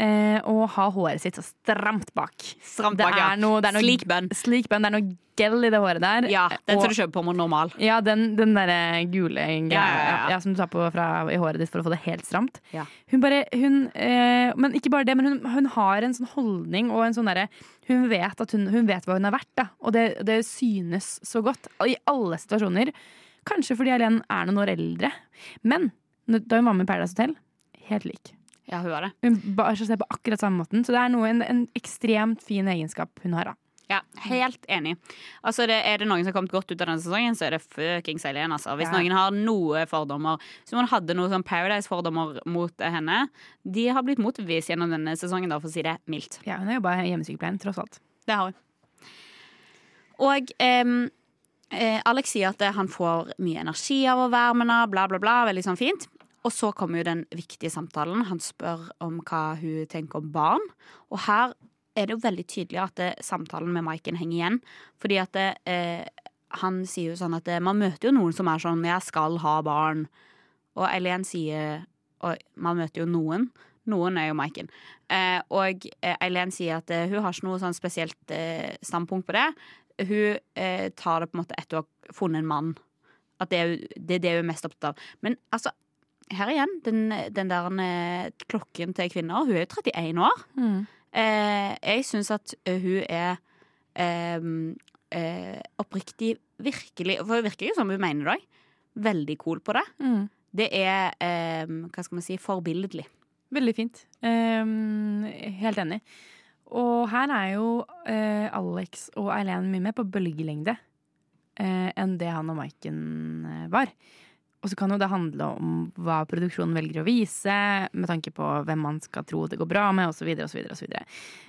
Eh, og ha håret sitt så stramt bak. Stramt bak, ja. noe, noe Sleek bun. Sleek bun. Det er noe gel i det håret der. Ja, den Og- skal du kjøpe på med normal. Ja, den, den derre gule greia Ja, ja, ja. som du tar på fra, i håret ditt for å få det helt stramt. Ja. Hun bare, hun, eh, men ikke bare det, men hun, hun har en sånn holdning og en sånn derre Hun vet at hun, hun vet hva hun er verdt, da. Og det, det synes så godt. I alle situasjoner. Kanskje fordi Helen er noen år eldre. Men da hun var med i Paradise Hotel, helt lik. Hun har det. Hun bar seg på akkurat samme måten. Så det er noe, en, en ekstremt fin egenskap hun har, da. Ja, Helt enig. Altså, det, Er det noen som har kommet godt ut av denne sesongen, så er det fuckings Eileen. Altså. Hvis Ja. noen har noen fordommer Som hun hadde noen sånn Paradise-fordommer mot henne, de har blitt motbevist gjennom denne sesongen, da, for å si det mildt. Ja, hun har jobba i hjemmesykepleien, tross alt. Det har hun. Og em, eh, Alex sier at han får mye energi av å være med henne, bla, bla, bla. Veldig sånn fint. Og så kommer jo den viktige samtalen. Han spør om hva hun tenker om barn. Og her er det jo veldig tydelig at det, samtalen med Maiken henger igjen. Fordi at eh, han sier jo sånn at det, man møter jo noen som er sånn 'jeg skal ha barn'. Og Eileen sier Og man møter jo noen. Noen er jo Maiken. Eh, og eh, Eileen sier at eh, hun har ikke noe sånn spesielt eh, standpunkt på det. Hun eh, tar det på en måte etter å ha funnet en mann. At det er, det er det hun er mest opptatt av. Men altså, her igjen, den, den der eh, klokken til kvinner. Hun er jo 31 år. Eh, jeg syns at hun er eh, eh, oppriktig virkelig For hun virker jo som hun mener det òg. Veldig cool på det. Mm. Det er eh, hva skal man si, forbilledlig. Veldig fint. Ehm, helt enig. Og her er jo eh, Alex og Eileen mye mer på bølgelengde eh, enn det han og Maiken eh, var. Og så kan jo det handle om hva produksjonen velger å vise, med tanke på hvem man skal tro det går bra med, osv. osv. osv.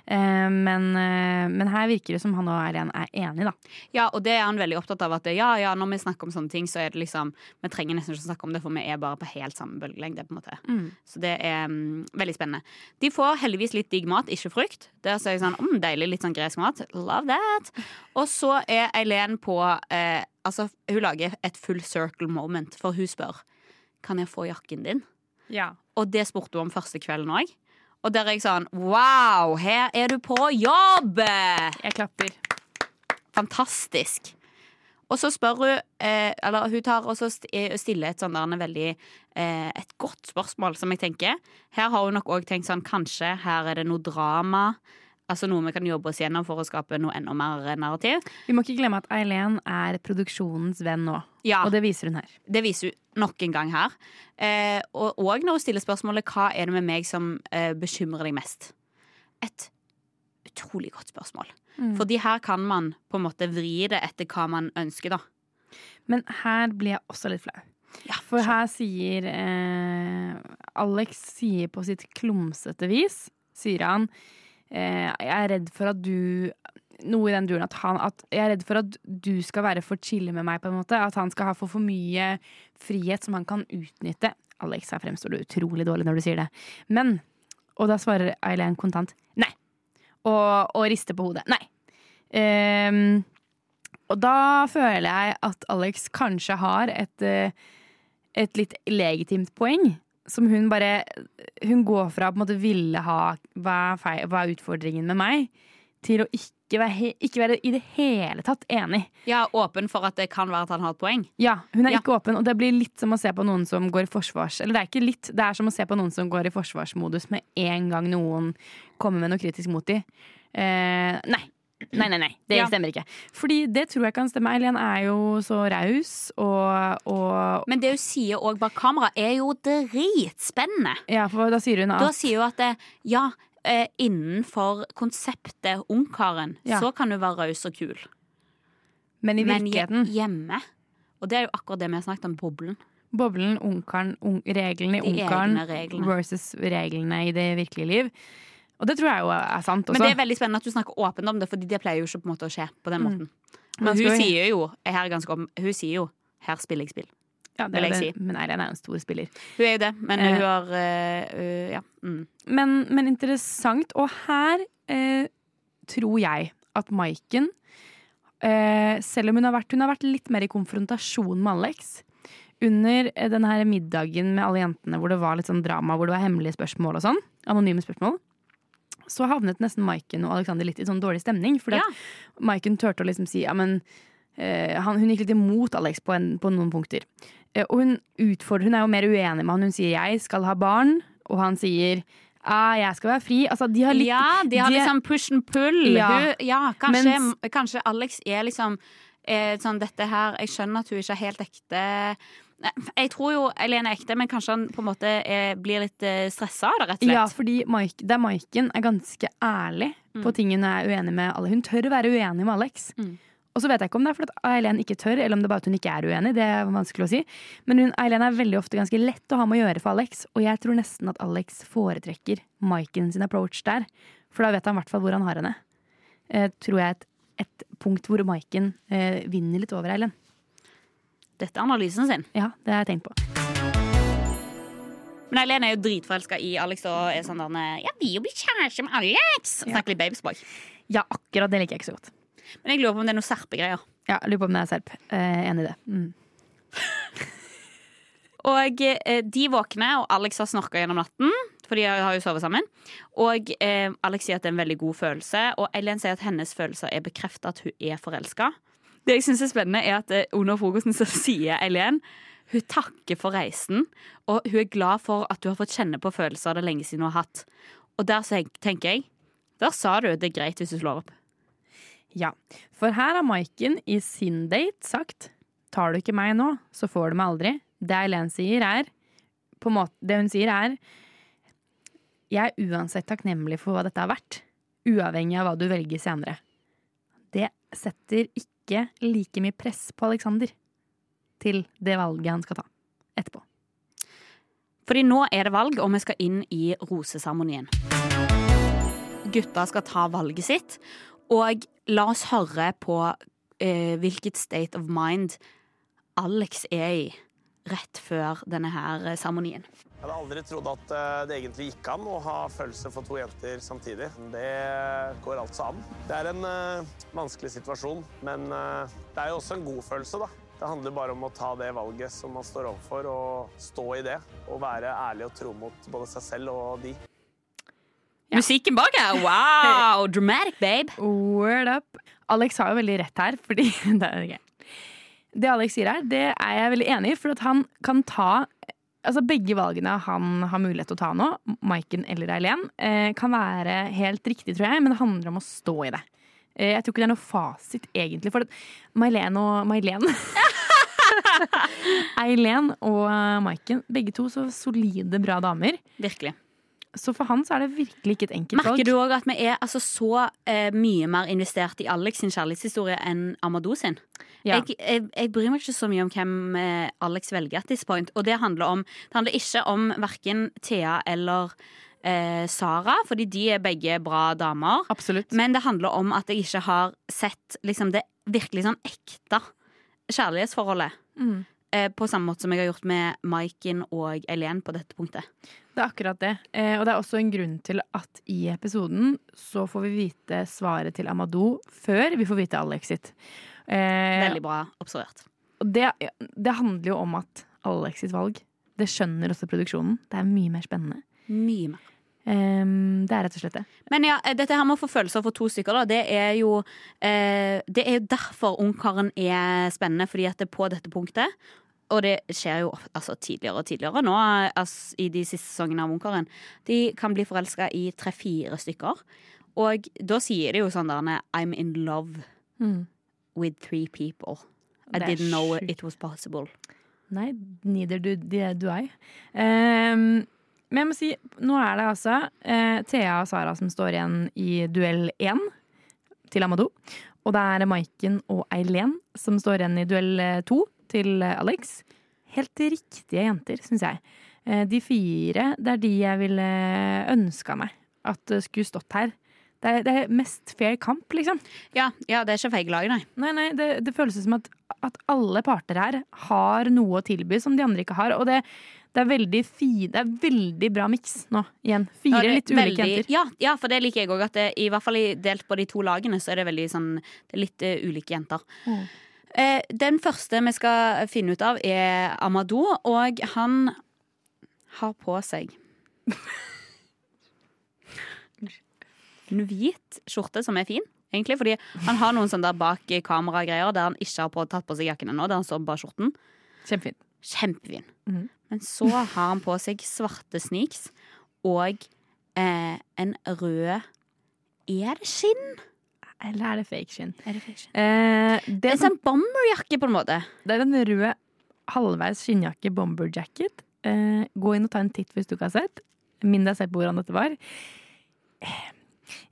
Men, eh, men her virker det som han og Eileen er enig, da. Ja, og det er han veldig opptatt av. At det, ja, ja, når vi snakker om sånne ting, så er det liksom Vi trenger nesten ikke å snakke om det, for vi er bare på helt samme bølgelengde. på en måte Mm. Så det er um, veldig spennende. De får heldigvis litt digg mat, ikke frukt. Der er jeg sånn mm, deilig, litt sånn gresk mat. Love that. Og så er Eileen på eh, Altså, hun lager et full circle moment, for hun spør Kan jeg få jakken din. Ja. Og det spurte hun om første kvelden òg. Og der er jeg sånn Wow, her er du på jobb! Jeg klapper. Fantastisk. Og så spør hun eh, Eller hun tar og eh, stiller et sånn der veldig eh, Et godt spørsmål, som jeg tenker. Her har hun nok òg tenkt sånn Kanskje her er det noe drama. Altså noe vi kan jobbe oss gjennom for å skape noe enda mer narrativ. Vi må ikke glemme at Eileen er produksjonens venn nå. Ja. Og det viser hun her. Det viser hun nok en gang her. Eh, og, og når hun stiller spørsmålet hva er det med meg som eh, bekymrer deg mest. Et utrolig godt spørsmål. Mm. Fordi her kan man på en måte vri det etter hva man ønsker, da. Men her blir jeg også litt flau. For her sier eh, Alex sier på sitt klumsete vis, sier han eh, Jeg er redd for at du Noe i den duren at han at Jeg er redd for at du skal være for chille med meg, på en måte. At han skal ha for for mye frihet som han kan utnytte. Alex, her fremstår du utrolig dårlig når du sier det. Men Og da svarer Eileen kontant nei. Og, og rister på hodet. Nei. Um, og da føler jeg at Alex kanskje har et, eh, et litt legitimt poeng. Som hun bare Hun går fra å på en måte ville ha hva er, feil, hva er utfordringen med meg, til å ikke være, he- ikke være i det hele tatt enig. Ja, åpen for at det kan være at han har et poeng. Ja, hun er Ja. ikke åpen, og det blir litt som å se på noen som går i forsvars... Eller det er ikke litt, det er som å se på noen som går i forsvarsmodus med en gang noen kommer med noe kritisk mot dem. Eh, nei. Nei, nei, nei. Det Ja. stemmer ikke. Fordi det tror jeg kan stemme. Eileen er jo så raus og, og Men det hun sier òg bak kamera, er jo dritspennende. Ja, for da sier hun at Da sier hun at det, ja, eh, innenfor konseptet Ungkaren, Ja. så kan hun være raus og kul. Men i virkeligheten Men hjemme Og det er jo akkurat det vi har snakket om, boblen. Boblen, ungkaren, un reglene i ungkaren reglene. versus reglene i det virkelige liv. Og det tror jeg jo er sant også. Men det er veldig spennende at du snakker åpent om det, Fordi det pleier jo ikke på en måte å skje på den Mm. måten. Mm. Men hun sier jo her er ganske om, Hun sier jo 'her spiller jeg spill'. ja, det er det. si. Men Eileen er jo en stor spiller. Hun er jo det, men Eh. hun har uh, Ja. Mm. Men, men interessant. Og her uh, tror jeg at Maiken Selv om hun har, vært, hun har vært litt mer i konfrontasjon med Alex under den her middagen med alle jentene hvor det var litt sånn drama, hvor det var hemmelige spørsmål og sånn, anonyme spørsmål, så havnet nesten Maiken og Alexander litt i sånn dårlig stemning. Fordi Ja. at Maiken turte å liksom si ja, men eh, han, Hun gikk litt imot Alex på, en, på noen punkter. Eh, og hun utfordrer, hun er jo mer uenig med han. Hun sier 'jeg skal ha barn', og han sier ah, 'jeg skal være fri'. Altså, de har litt, ja, de har de- liksom push and pull. Ja. Hun, ja, kanskje, Mens- kanskje Alex er liksom eh, sånn dette her Jeg skjønner at hun ikke er helt ekte. Jeg tror jo Eileen er ekte, men kanskje han på en måte er, blir litt eh, stressa av det, rett og slett. Ja, fordi Mike, der Maiken er ganske ærlig på Mm. ting hun er uenig med alle. Hun tør å være uenig med Alex. Mm. Og så vet jeg ikke om det er fordi at Eileen ikke tør, eller om det er bare at hun ikke er uenig. Det er vanskelig å si. Men hun, Eileen er veldig ofte ganske lett å ha med å gjøre for Alex. Og jeg tror nesten at Alex foretrekker Maiken sin approach der. For da vet han i hvert fall hvor han har henne. Eh, tror jeg et, et punkt hvor Maiken eh, vinner litt over Eileen. Dette er analysen sin. Ja, det har jeg tenkt på. Men Eileen er jo dritforelska i Alex og er sånn der Jeg vil jo bli kjæreste med Alex! Snakker litt babyspråk. Ja, akkurat det liker jeg ikke så godt. Men jeg lurer på om det er noe serpegreier. Ja, Lurer på om det er serp. Eh, enig i det. Mm. Og eh, de våkner, og Alex har snorka gjennom natten. For de har jo sovet sammen. Og eh, Alex sier at det er en veldig god følelse, og Eileen sier at hennes følelser er bekrefta at hun er forelska. Det jeg syns er spennende, er at eh, under frokosten så sier Eileen hun takker for reisen, og hun er glad for at du har fått kjenne på følelser det er lenge siden hun har hatt. Og der tenker jeg Der sa du det er greit hvis du slår opp. Ja, for her har Maiken i sin date sagt Tar du ikke meg nå, så får du meg aldri. Det Eileen sier er måte, Det hun sier er Jeg er uansett takknemlig for hva dette har vært. Uavhengig av hva du velger senere. Det setter ikke like mye press på Alexander til det valget han skal ta. etterpå. Fordi nå er det valg, og vi skal inn i roseseremonien. Gutta skal ta valget sitt, og la oss høre på eh, hvilket state of mind Alex er i rett før denne her seremonien. Jeg hadde aldri trodd at eh, det egentlig gikk an å ha følelser for to jenter samtidig. Det går altså an. Det er en uh, vanskelig situasjon, men uh, det er jo også en god følelse, da. Det handler bare om å ta det valget som man står overfor, og stå i det. Og være ærlig og tro mot både seg selv og de. Musikken bak her, wow! Dramatic, babe. Word up. Alex har jo veldig rett her, fordi det er. Det Alex sier her, det er jeg veldig enig i, for at han kan ta Altså Begge valgene han har mulighet til å ta nå, Maiken eller Eileen, eh, kan være helt riktig, tror jeg, men det handler om å stå i det. Eh, jeg tror ikke det er noe fasit, egentlig. For Mailen og Mailen Eileen og Maiken, begge to så solide, bra damer. Virkelig. Så for han så er det virkelig ikke et enkelt valg. Merker du òg at vi er altså så eh, mye mer investert i Alex sin kjærlighetshistorie enn Amadou sin? Ja. Jeg, jeg, jeg bryr meg ikke så mye om hvem eh, Alex velger at this point. Og det handler, om, det handler ikke om verken Thea eller eh, Sara, fordi de er begge bra damer. Absolutt. Men det handler om at jeg ikke har sett liksom, det virkelig sånn ekte kjærlighetsforholdet. Mm. Eh, på samme måte som jeg har gjort med Maiken og Eileen på dette punktet. Det er akkurat det. Eh, og det er også en grunn til at i episoden så får vi vite svaret til Amadou før vi får vite Alex sitt. Eh, Veldig bra observert. det, det handler jo om at Alex sitt valg, det skjønner også produksjonen. Det er mye mer spennende. Mye mer. Um, det er rett og slett det. Men ja, eh, dette her med å få følelser for to stykker, da, det er jo eh, Det er jo derfor Ungkaren er spennende, fordi at det er på dette punktet og det skjer jo altså, tidligere og tidligere nå altså, i de siste sesongene av Ungkaren. De kan bli forelska i tre-fire stykker. Og da sier de jo sånn der I'm in love Mm. With three people. I didn't know sjukt. it was possible. Nei, neither do, do, I. Um, men jeg må si, nå er det altså uh, Thea og Sara som står igjen i duell én til Amadou. Og det er Maiken og Eileen som står igjen i duell eh, to til eh, Alex. Helt riktige jenter, syns jeg. De fire, det er de jeg ville ønska meg at skulle stått her. Det er, det er mest fair kamp, liksom. Ja, ja det er ikke feige lag, nei. Nei, nei, det, det føles som at, at alle parter her har noe å tilby som de andre ikke har. Og det, det er veldig fi, det er veldig bra miks nå, igjen. Fire Ja, litt ulike veldig- jenter. Ja, ja, for det liker jeg òg. At det, i hvert fall delt på de to lagene, så er det veldig sånn Det er litt uh, ulike jenter. Mm. Eh, den første vi skal finne ut av, er Amadou, og han har på seg en hvit skjorte som er fin, egentlig. Fordi han har noen sånne der bak kamera-greier der han ikke har på, tatt på seg jakken ennå. Der han står bare skjorten. Kjempefin. Kjempefin. Mhm. Men så har han på seg svarte sneaks og eh, en rød Er det skinn? Eller er det fake skinn? Er det fake skinn? Eh, det, Det er sånn bomberjakke, på en måte. det er en rød halvveis skinnjakke bomberjacket. Eh, gå inn og ta en titt hvis du ikke har sett. Minn deg selv på hvordan dette var. Eh,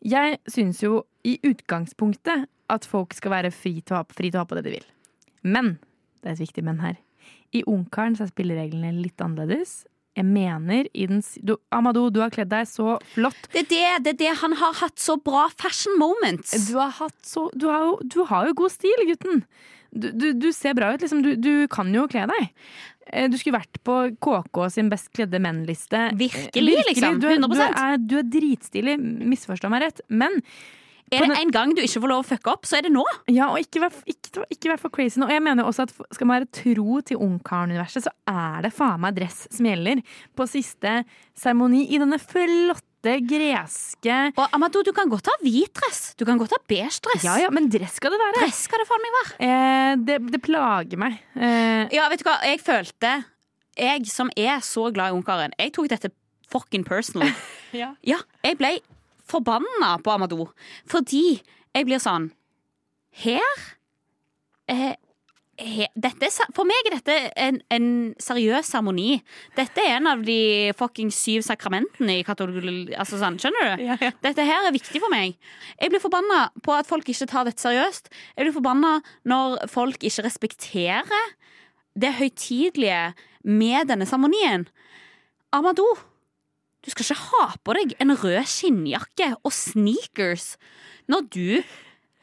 Jeg syns jo i utgangspunktet at folk skal være fri til å ha, fri til å ha på det de vil. Men, det er et viktig men her, i Ungkaren så er spillereglene litt annerledes. Jeg mener i den du, Amadou, du har kledd deg så flott. Det er det, det er det han har hatt så bra fashion moments. Du har, hatt så, du har, du har jo god stil, gutten. Du, du, du ser bra ut, liksom. Du, du kan jo kle deg. Eh, Du skulle vært på KK sin best kledde menn-liste. Virkelig, liksom. Du, er- du, 100%. er, du er dritstilig, misforstå meg rett. Men Er det en gang du ikke får lov å fucke opp, så er det nå. ja, og ikke vær, ikke, ikke vær for crazy nå. Og jeg mener også at skal man være tro til Ungkaren-universet, så er det faen meg dress som gjelder på siste seremoni i denne flotte greske Og Amadou, du kan godt ha hvit dress. Du kan godt ha beige dress. Ja ja, men dress skal det være. Dress skal det faen meg være. Eh, det, det plager meg. Eh, Ja, vet du hva, jeg følte Jeg som er så glad i Ungkaren, jeg tok dette fucking personal. Ja. Ja, jeg ble forbanna på Amadou. Fordi jeg blir sånn Her eh, dette For meg er dette en, en seriøs seremoni. Dette er en av de fuckings syv sakramentene i. Altså sånn, skjønner du? Ja, ja. Dette her er viktig for meg. Jeg blir forbanna på at folk ikke tar dette seriøst. Jeg blir forbanna når folk ikke respekterer det høytidelige med denne seremonien. Amado, du skal ikke ha på deg en rød skinnjakke og sneakers når du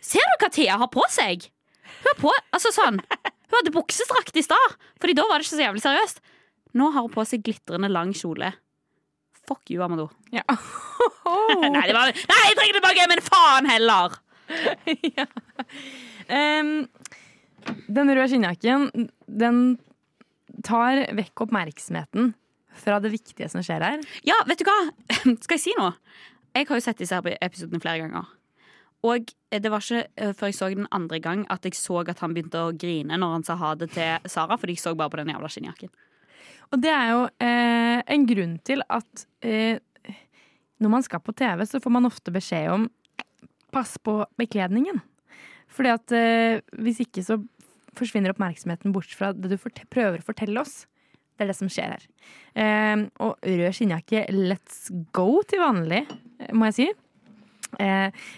Ser du hva Thea har på seg? Hun på, altså sånn Hun hadde buksedrakt i stad, Fordi da var det ikke så jævlig seriøst. Nå har hun på seg glitrende lang kjole. Fuck you, Amado. Ja. nei, det var, nei, jeg trenger det tilbake, men faen heller! Em, den røde skinnjakken, den tar vekk oppmerksomheten fra det viktige som skjer her. Ja, vet du hva? Skal jeg si noe? Jeg har jo sett disse episodene flere ganger. Og det var ikke eh, før jeg så den andre gang at jeg så at han begynte å grine når han sa ha det til Sara, fordi jeg så bare på den jævla skinnjakken. Og det er jo eh, en grunn til at eh, når man skal på TV, så får man ofte beskjed om pass på bekledningen. Fordi at eh, hvis ikke så forsvinner oppmerksomheten bort fra det du prøver å fortelle oss. Det er det som skjer her. Eh, og rød skinnjakke, let's go til vanlig, eh, må jeg si.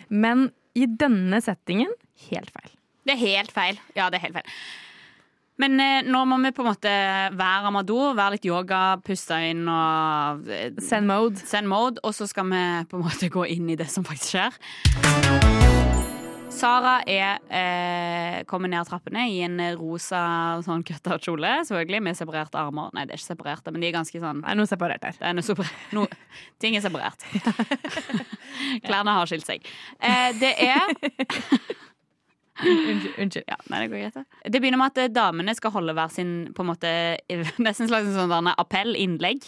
Men i denne settingen, helt feil. Det er helt feil. Ja, det er helt feil. Men eh, nå må vi på en måte være amador, være litt yoga, puste inn og eh, Send mode. Send mode, og så skal vi på en måte gå inn i det som faktisk skjer. Sara er, eh, kommer ned trappene i en rosa sånn kutta kjole, selvfølgelig, med separerte armer. Nei, det er ikke separerte, men de er ganske sånn Det er noe separert det er noe separ- no, ting er separert. Klærne har skilt seg. Eh, det er Unnskyld. unnskyld. ja, nei, det går greit. det. Det begynner med at eh, damene skal holde hver sin på en måte, nesten en slags sånn appell, innlegg.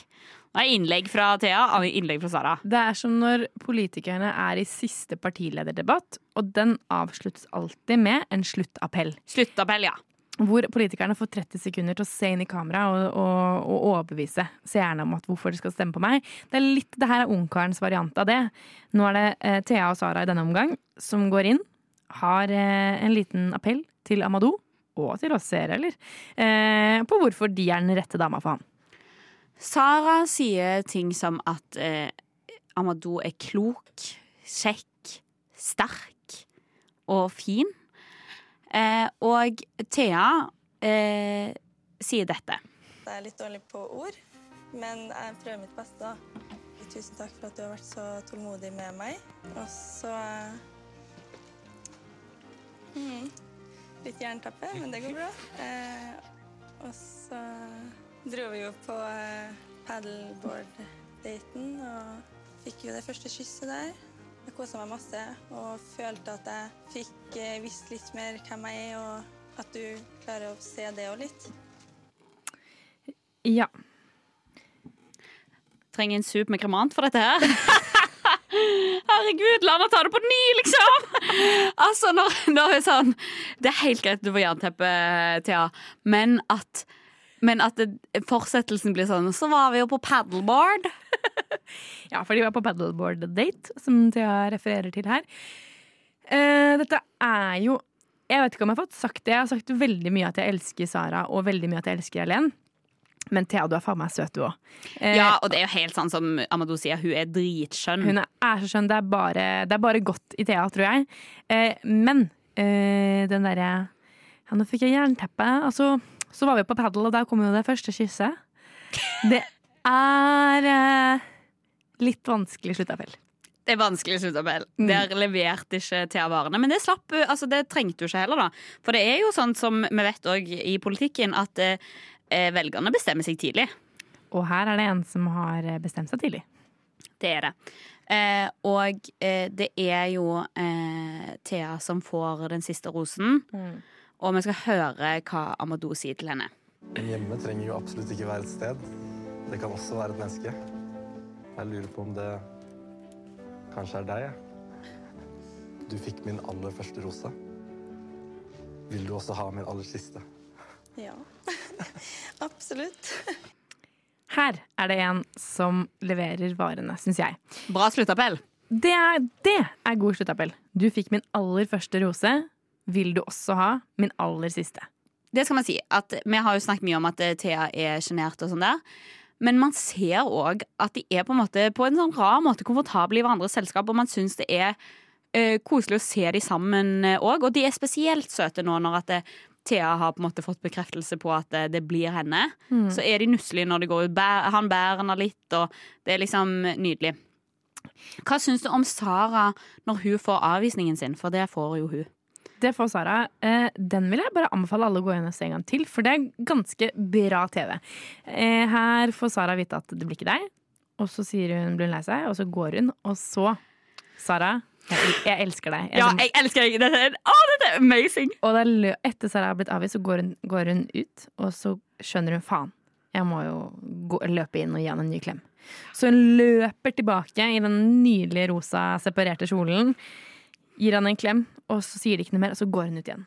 Nei, innlegg fra Thea, innlegg fra Sara. Det er som når politikerne er i siste partilederdebatt, og den avsluttes alltid med en sluttappell. Sluttappell, ja. Hvor politikerne får 30 sekunder til å se inn i kamera og, og, og overbevise seerne om at hvorfor de skal stemme på meg. Det er litt, det her er ungkarens variant av det. Nå er det eh, Thea og Sara i denne omgang som går inn, har eh, en liten appell til Amadou, og til oss seere, eller, eh, på hvorfor de er den rette dama for ham. Sara sier ting som at eh, Amadou er klok, kjekk, sterk og fin. Eh, og Thea eh, sier dette. Jeg er litt dårlig på ord, men jeg prøver mitt beste. da. Tusen takk for at du har vært så tålmodig med meg. Og så hmm, Litt jernteppe, men det går bra. Eh, og så dro vi jo på eh, paddleboard-daten og fikk jo det første kysset der. Jeg kosa meg masse og følte at jeg fikk eh, visst litt mer hvem jeg er, og at du klarer å se det òg litt. Ja. Trenger en sup med kremant for dette her. Herregud, la meg ta det på ny, liksom! Altså, når, når jeg sånn Det er helt greit du får jernteppe, Thea, men at men at det, fortsettelsen blir sånn Så var vi jo på paddleboard. Ja, for de var på paddleboard-date, som Thea refererer til her. Uh, dette er jo Jeg vet ikke om jeg har fått sagt det. Jeg har sagt veldig mye at jeg elsker Sara, og veldig mye at jeg elsker Helen. Men Thea, du er faen meg søt, du òg. Ja, og det er jo helt sånn som Amadou sier, hun er dritskjønn. Hun er, er så skjønn. Det er, bare, det er bare godt i Thea, tror jeg. Eh, men eh, den derre Ja, nå fikk jeg jernteppe. Altså, så var vi på padel, og der kom jo det første kysset. Det er eh, litt vanskelig sluttappell. Det er vanskelig sluttappell. Mm. Der leverte ikke Thea varene. Men det slapp altså det trengte hun ikke heller, da. For det er jo sånn som vi vet òg i politikken, at eh, velgerne bestemmer seg tidlig. Og her er det en som har bestemt seg tidlig. Det er det. Eh, og eh, det er jo eh, Thea som får den siste rosen. Og vi skal høre hva Amadou sier til henne. Hjemme trenger jo absolutt ikke være et sted. Det kan også være et menneske. Jeg lurer på om det kanskje er deg, jeg. Du fikk min aller første rose. Vil du også ha min aller siste? Ja, absolutt. Her er det en som leverer varene, syns jeg. Bra sluttappell. Det er, det er god sluttappell. Du fikk min aller første rose. Vil du også ha min aller siste? Det skal man si. At vi har jo snakket mye om at eh, Thea er sjenert og sånn der. Men man ser òg at de er på en måte på en sånn rar måte komfortable i hverandres selskap, og man syns det er uh, koselig å se de sammen òg. Og de er spesielt søte nå når at det, Thea har på en måte fått bekreftelse på at det, det blir henne. Mm. Så er de nusselige når de går ut. Han bærer henne litt, og det er liksom nydelig. Hva syns du om Sara når hun får avvisningen sin? For det får jo hun. Det får Sara. Eh, den vil jeg bare anbefale alle å gå inn og se en gang til, for det er ganske bra TV. Eh, her får Sara vite at det blir ikke deg, og så sier hun blir hun lei seg, og så går hun, og så Sara, jeg, jeg elsker deg. Ja, jeg elsker deg! Dette er, å, dette er amazing! Og er, etter Sara har blitt avvist, så går hun, går hun ut, og så skjønner hun faen. Jeg må jo gå, løpe inn og gi han en ny klem. Så hun løper tilbake i den nydelige rosa separerte kjolen, gir han en klem, og så sier de ikke noe mer, og så går hun ut igjen.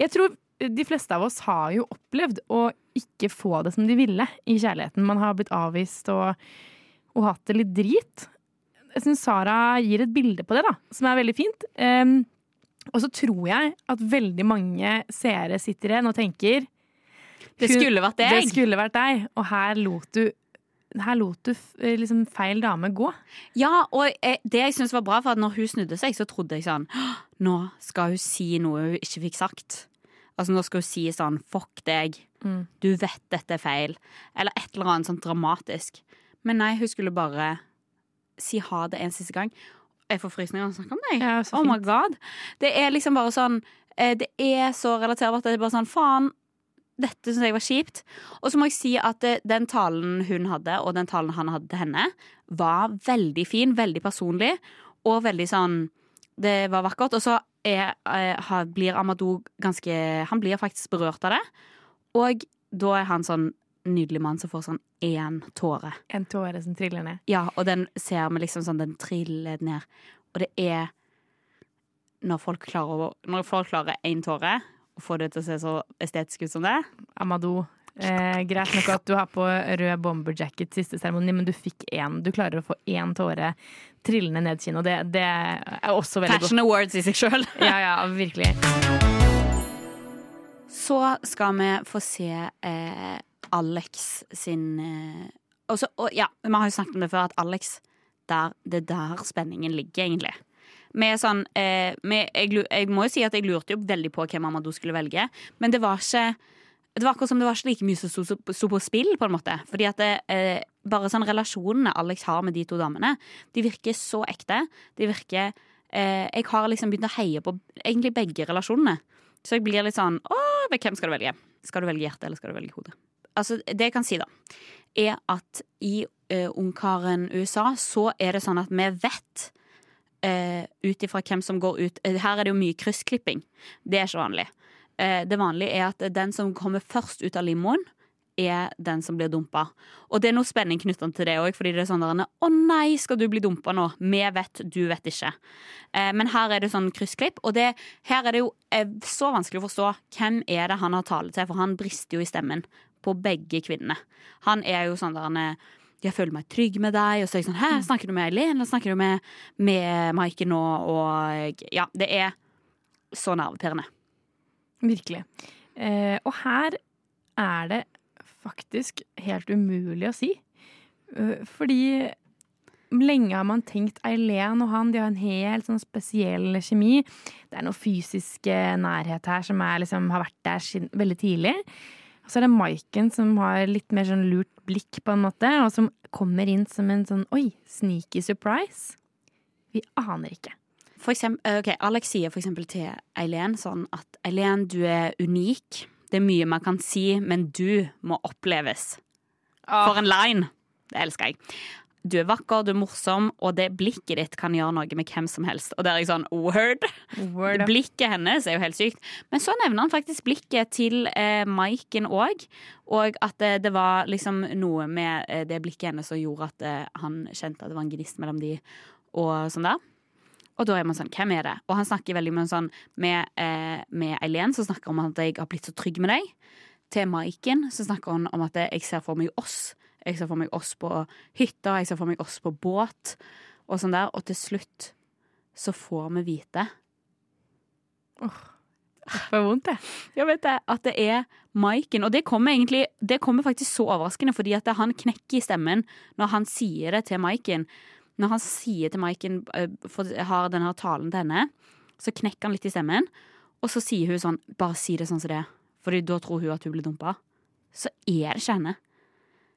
Jeg tror de fleste av oss har jo opplevd å ikke få det som de ville i kjærligheten. Man har blitt avvist og, og hatt det litt drit. Jeg syns Sara gir et bilde på det, da, som er veldig fint. Um, og så tror jeg at veldig mange seere sitter igjen og tenker Det skulle vært deg. Det skulle vært deg, og her lot du her lot du liksom feil dame gå. Ja, og eh, det jeg synes var bra, for at når hun snudde seg, så trodde jeg sånn Nå skal hun si noe hun ikke fikk sagt. Altså Nå skal hun si sånn Fuck deg. Mm. Du vet dette er feil. Eller et eller annet sånn dramatisk. Men nei, hun skulle bare si ha det en siste gang. Jeg får frysninger av å snakke om deg. Ja, oh my god. Det er liksom bare sånn eh, Det er så relaterbart. Det er bare sånn faen. Dette syns jeg var kjipt. Og så må jeg si at eh, den talen hun hadde, og den talen han hadde til henne, var veldig fin, veldig personlig, og veldig sånn Det var vakkert. Og så er, er, blir Amadou ganske Han blir faktisk berørt av det. Og da er han sånn nydelig mann som får sånn én tåre. En tåre som triller ned. Ja, og den ser vi liksom sånn, den triller ned. Og det er når folk klarer én tåre, får det til å se så estetisk ut som det. Amado, eh, greit nok at du har på rød bomberjacket siste seremoni, men du fikk én. Du klarer å få én tåre trillende ned kinnet. Det, det er også veldig godt Fashion awards i seg sjøl. Ja, ja, virkelig. Så skal vi få se eh, Alex sin eh, også, og, Ja, vi har jo snakket om det før, at Alex der, Det er der spenningen ligger, egentlig. Med sånn, eh, med, jeg, jeg må jo si at jeg lurte jo veldig på hvem Amadou skulle velge, men det var ikke det var akkurat som det var ikke like mye som sto- på spill, på en måte. Fordi at det, eh, bare sånn relasjonene Alex har med de to damene, de virker så ekte. De virker eh, Jeg har liksom begynt å heie på egentlig begge relasjonene. Så jeg blir litt sånn Å, hvem skal du velge? Skal du velge hjertet, eller skal du velge hodet? Altså, det jeg kan si, da, er at i eh, Ungkaren USA så er det sånn at vi vet eh, ut ifra hvem som går ut eh, Her er det jo mye kryssklipping. Det er ikke vanlig. Eh, det vanlige er at den som kommer først ut av limoen, er den som blir dumpa. Og det er noe spenning knytta til det òg, fordi det er sånn der Å nei, skal du bli dumpa nå? Vi vet, du vet ikke. Eh, men her er det sånn kryssklipp, og det, her er det jo er så vanskelig å forstå hvem er det han har tale til, for han brister jo i stemmen på begge kvinnene. Han er jo sånn der han jeg føler meg trygg med deg. Og så er jeg sånn Hæ, snakker du med Eileen, eller snakker du med, med Maiken nå? Og ja, det er så nervepirrende. Virkelig. Eh, og her er det faktisk helt umulig å si. Eh, fordi lenge har man tenkt Eileen og han, de har en helt sånn spesiell kjemi. Det er noe fysisk eh, nærhet her som liksom, har vært der veldig tidlig. Og så er det Maiken som har litt mer sånn lurt blikk, på en måte, og som kommer inn som en sånn oi, sneaky surprise. Vi aner ikke. For eksempel, okay, ok, Alex sier for eksempel til Eileen sånn at Eileen, du er unik. Det er mye man kan si, men du må oppleves. For en line! Det elsker jeg. Du er vakker, du er morsom, og det blikket ditt kan gjøre noe med hvem som helst. Og der er jeg sånn word. Word. Blikket hennes er jo helt sykt. Men så nevner han faktisk blikket til eh, Maiken òg. Og at eh, det var liksom noe med eh, det blikket hennes som gjorde at eh, han kjente at det var en gnist mellom de og sånn der. Og da er man sånn, hvem er det? Og han snakker veldig med, sånn med, eh, med Eileen, som snakker om at jeg har blitt så trygg med deg. Til Maiken så snakker han om at jeg ser for meg oss. Jeg ser for meg oss på hytta, jeg ser for meg oss på båt, og sånn der. Og til slutt så får vi vite Det var vondt, det. Jeg vet det, at det er Maiken. Og det kommer egentlig Det kommer faktisk så overraskende, fordi at han knekker i stemmen når han sier det til Maiken. når han sier til Maiken eh, har denne talen til henne, så knekker han litt i stemmen, og så sier hun sånn Bare si det sånn som det er, Fordi da tror hun at hun blir dumpa. Så er det ikke henne.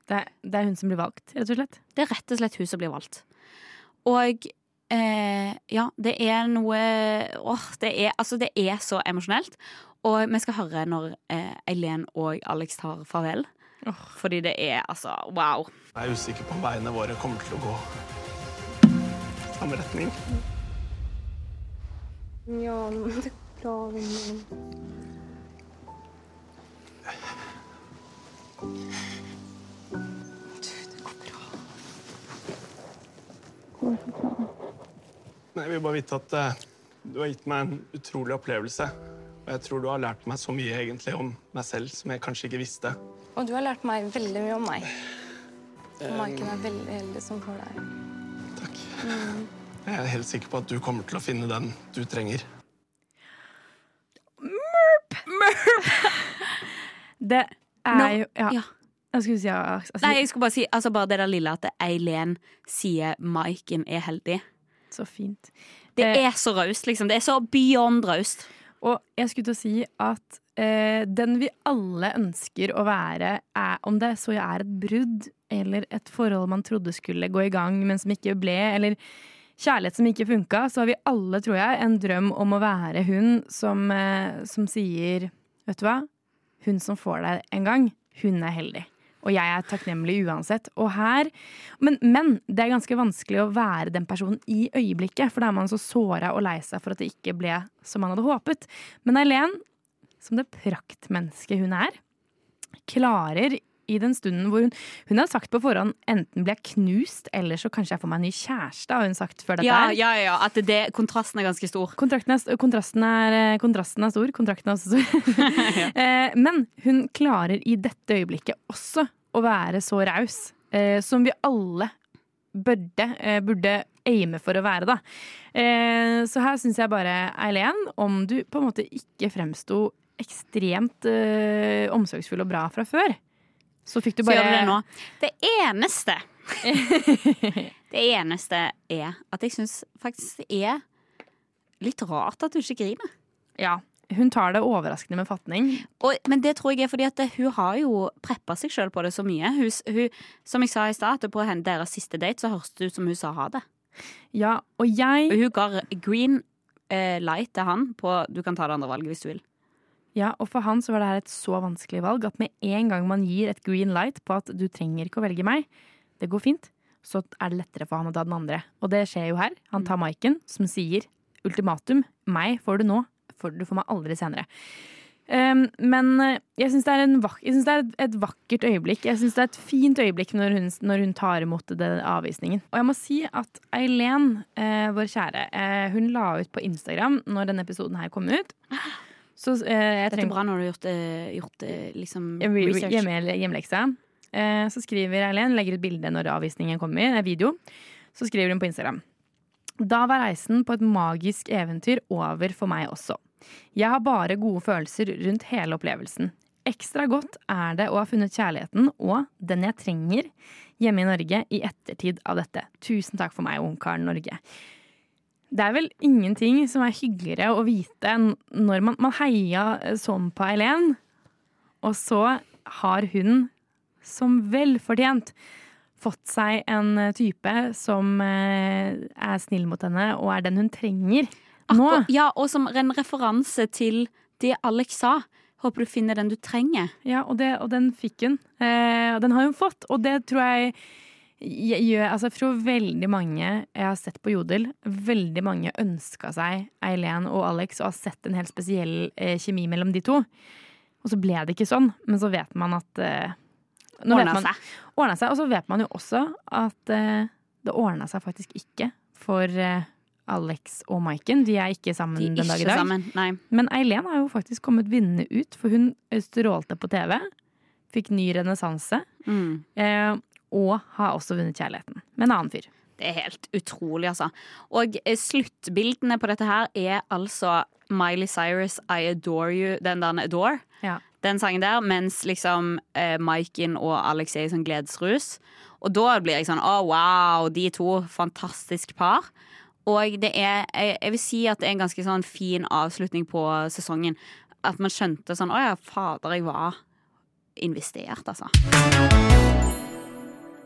Det er, det er hun som blir valgt, rett og slett. Det er rett og slett hun som blir valgt. Og eh, ja, det er noe Åh, det er, altså, det er så emosjonelt. Og vi skal høre når eh, Eileen og Alex tar farvel. Fordi det er altså wow. Jeg er usikker på om veiene våre kommer til å gå samme retning. Ja, men det klarer vi. Men jeg vil bare vite at uh, du har gitt meg en utrolig opplevelse. Og jeg tror du har lært meg så mye egentlig om meg selv som jeg kanskje ikke visste. Og du har lært meg veldig mye om meg. Og Maiken er veldig heldig som får deg. Takk. Mm. Jeg er helt sikker på at du kommer til å finne den du trenger. Det er jo Ja. Jeg skulle si ja, altså, Nei, jeg skulle bare si altså bare det der lille at Eileen sier Maiken er heldig. Så fint. Det Eh, er så raust, liksom. Det er så beyond raust. Og jeg skulle til å si at eh, den vi alle ønsker å være, er, om det så er et brudd eller et forhold man trodde skulle gå i gang, men som ikke ble, eller kjærlighet som ikke funka, så har vi alle, tror jeg, en drøm om å være hun som, eh, som sier Vet du hva? Hun som får deg en gang, hun er heldig. Og jeg er takknemlig uansett. Og her, men, men det er ganske vanskelig å være den personen i øyeblikket, for da er man så såra og lei seg for at det ikke ble som man hadde håpet. Men Eileen, som det praktmennesket hun er, klarer i den stunden hvor hun Hun har sagt på forhånd enten blir jeg knust, eller så kanskje jeg får meg en ny kjæreste, har hun sagt før dette Ja, her. ja, ja. At det, kontrasten er ganske stor. Kontrakten er, kontrasten er, eh, kontrasten er stor. Kontrakten er også stor. ja. Men hun klarer i dette øyeblikket også å være så raus, eh, som vi alle burde, eh, burde aime for å være, da. Eh, Så her syns jeg bare, Eileen, om du på en måte ikke fremsto ekstremt eh, omsorgsfull og bra fra før, så fikk du bare gjør det nå. Det eneste Det eneste er at jeg syns faktisk det er litt rart at du ikke griner. Ja. Hun tar det overraskende med fatning. Og, men det tror jeg er fordi at hun har jo preppa seg sjøl på det så mye. Hun, hun, som jeg sa i stad, på deres siste date så høres det ut som hun sa ha det. Ja, og jeg hun ga green eh, light til han på du kan ta det andre valget hvis du vil. Ja, og for han så var det her et så vanskelig valg at med en gang man gir et green light på at du trenger ikke å velge meg, det går fint, så er det lettere for han å ta den andre. Og det skjer jo her. Han tar Maiken, som sier ultimatum, meg får du nå, for du får meg aldri senere. Um, men eh, jeg syns det det er et, et vakkert øyeblikk. Jeg syns det er et fint øyeblikk når hun, når hun tar imot den avvisningen. Og jeg må si at Eileen, uh, vår kjære, uh, hun la ut på Instagram når denne episoden her kom ut. Så eh, jeg Dette er bra når du har gjort, eh, gjort eh, liksom Re- re- research. hjemme, hjemmeleksa. Eh, så skriver Eileen, legger ut bilde når avvisningen kommer, en video. Så skriver hun på Instagram. Da var reisen på et magisk eventyr over for meg også. Jeg har bare gode følelser rundt hele opplevelsen. Ekstra godt er det å ha funnet kjærligheten og den jeg trenger hjemme i Norge i ettertid av dette. Tusen takk for meg, Ungkaren Norge. Det er vel ingenting som er hyggeligere å vite enn når man, man heia sånn på Eileen, og så har hun, som velfortjent, fått seg en type som eh, er snill mot henne, og er den hun trenger nå. Akkur- Ja, og som en referanse til det Alex sa. Håper du finner den du trenger. Ja, og, det, og den fikk hun. Eh, den har hun fått, og det tror jeg gjør Altså, for veldig mange jeg har sett på Jodel, veldig mange ønska seg Eileen og Alex og har sett en helt spesiell eh, kjemi mellom de to. Og så ble det ikke sånn, men så vet man at eh, Ordna seg. Ordna seg. Og så vet man jo også at eh, det ordna seg faktisk ikke for eh, Alex og Maiken. De er ikke sammen De er den dag i dag. sammen. Men Eileen har jo faktisk kommet vinnende ut, for hun strålte på TV. Fikk ny renessanse. Mm. Eh, og har også vunnet kjærligheten med en annen fyr. Det er helt utrolig, altså. Og eh, sluttbildene på dette her er altså Miley Cyrus' I Adore You, den der Adore. Ja. Den sangen der, mens liksom eh, Maiken og Alex er i sånn gledesrus. Og da blir jeg sånn å wow, de to, fantastisk par. Og det er, jeg, jeg vil si at det er en ganske sånn fin avslutning på sesongen. At man skjønte sånn å ja, fader, jeg var investert, altså.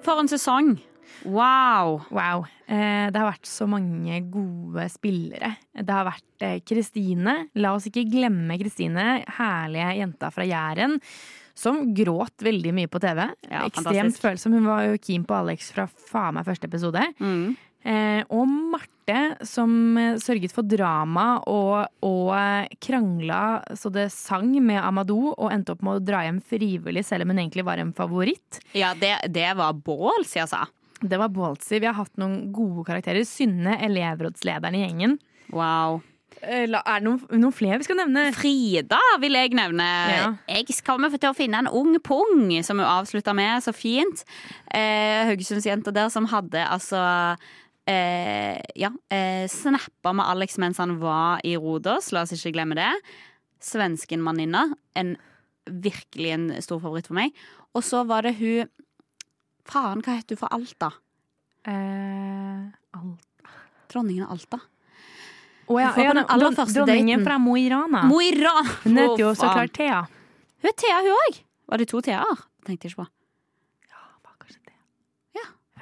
For en sesong. Wow. Wow. Eh, det har vært så mange gode spillere. Det har vært eh, Kristine. La oss ikke glemme Kristine, herlige jenta fra Jæren. Som gråt veldig mye på TV. Ja, Ekstremt følsom. Hun var jo keen på Alex fra faen meg første episode. Mm. Eh, og Marte, som eh, sørget for drama og, og eh, krangla så det sang med Amadou, og endte opp med å dra hjem frivillig, selv om hun egentlig var en favoritt. Ja, det, det var ballsy, altså. Det var ballsy. Vi har hatt noen gode karakterer. Synne, elevrådslederen i gjengen. Wow. Er det noen, noen flere vi skal nevne? Frida vil jeg nevne. Ja. Jeg kommer til å finne en ung pung, som hun avslutta med så fint. Eh, Haugesundsjenta der som hadde altså eh, Ja, eh, snappa med Alex mens han var i Rodos, la oss ikke glemme det. Svensken Maninna. En virkelig en stor favoritt for meg. Og så var det hun Faen, hva het hun fra Alta? Eh, Alta Dronningen av Alta. Å ja, var på ja, den aller første Dronningen daten. fra Mo i Rana. Mo i Rana! Hun heter jo så klart Thea. Hun er Thea, hun òg. Var det to Theaer? Tenkte jeg ikke på.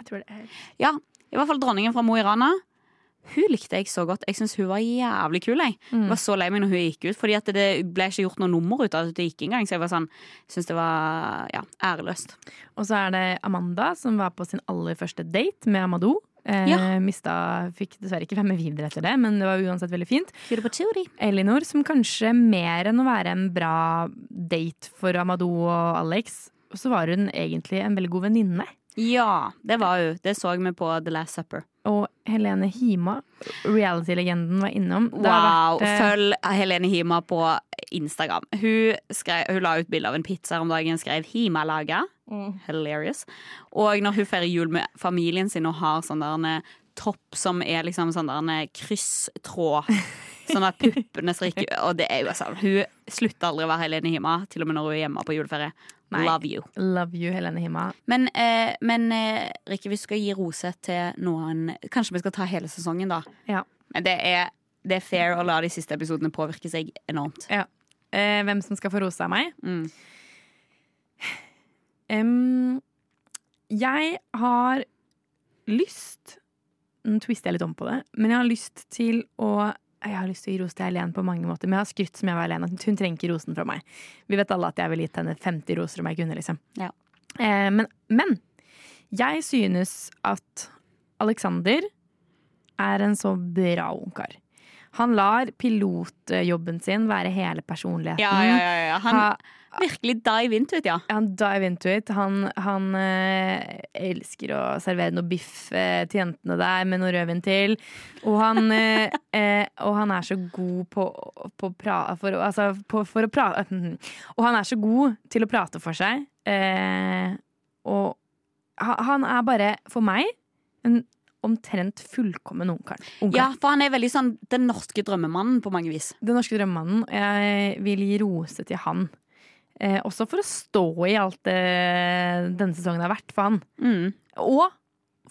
Jeg tror det er Ja, i hvert fall dronningen fra Mo i Rana. Hun likte jeg så godt. Jeg syns hun var jævlig kul. Jeg. Mm. jeg var så lei meg når hun gikk ut, Fordi at det ble ikke gjort noe nummer ut av at det gikk engang. Så jeg var sånn, syns det var ja, æreløst. Og så er det Amanda, som var på sin aller første date med Amadou. Eh, Ja. Mista, fikk dessverre ikke være med videre etter det, men det var uansett veldig fint. Elinor, som kanskje mer enn å være en bra date for Amadou og Alex, så var hun egentlig en veldig god venninne. Ja, det var hun. Det så vi på The Last Supper. Og Helene Hima, reality-legenden, var innom. Det Wow, vært, uh... Følg Helene Hima på Instagram. Hun, skrev, hun la ut bilde av en pizza om dagen, skrev 'Hima-laga'. Hilarious. Og når hun feirer jul med familien sin og har sånn der en topp som er liksom sånn der krysstråd. Sånn at puppene strikker Og det er jo sånn Hun slutter aldri å være Helene Hima, til og med når hun er hjemme på juleferie. Nei. Love you. Love you, Helene Hima. Men, eh, men eh, Rikke, vi skal gi rose til noen Kanskje vi skal ta hele sesongen, da. Ja. Men det er, det er fair å la de siste episodene påvirke seg enormt. Ja. Eh, hvem som skal få rose av meg? Mm. Um, jeg har lyst Nå twister jeg litt om på det, men jeg har lyst til å jeg har lyst til å gi ros til Helen på mange måter, men jeg har skrytt som jeg var alene. Hun trenger ikke rosen fra meg. Vi vet alle at jeg ville gitt henne 50 roser om jeg kunne. liksom. Ja. Eh, men, men jeg synes at Alexander er en så bra ungkar. Han lar pilotjobben sin være hele personligheten. Ja, ja, ja, ja. Han Ha- virkelig dive into it, ja. han dive into it. Han, han eh, elsker å servere noe biff eh, til jentene der med noe rødvin til. Og han, eh, eh, og han er så god på, på, pra, for, altså, på, for å prate Og han er så god til å prate for seg. Eh, og han er bare, for meg, en omtrent fullkommen ungkar. Ungkar. Ja, for han er veldig sånn den norske drømmemannen på mange vis. Den norske drømmemannen. Jeg vil gi rose til han. Eh, også for å stå i alt det denne sesongen har vært for han. Mm. Og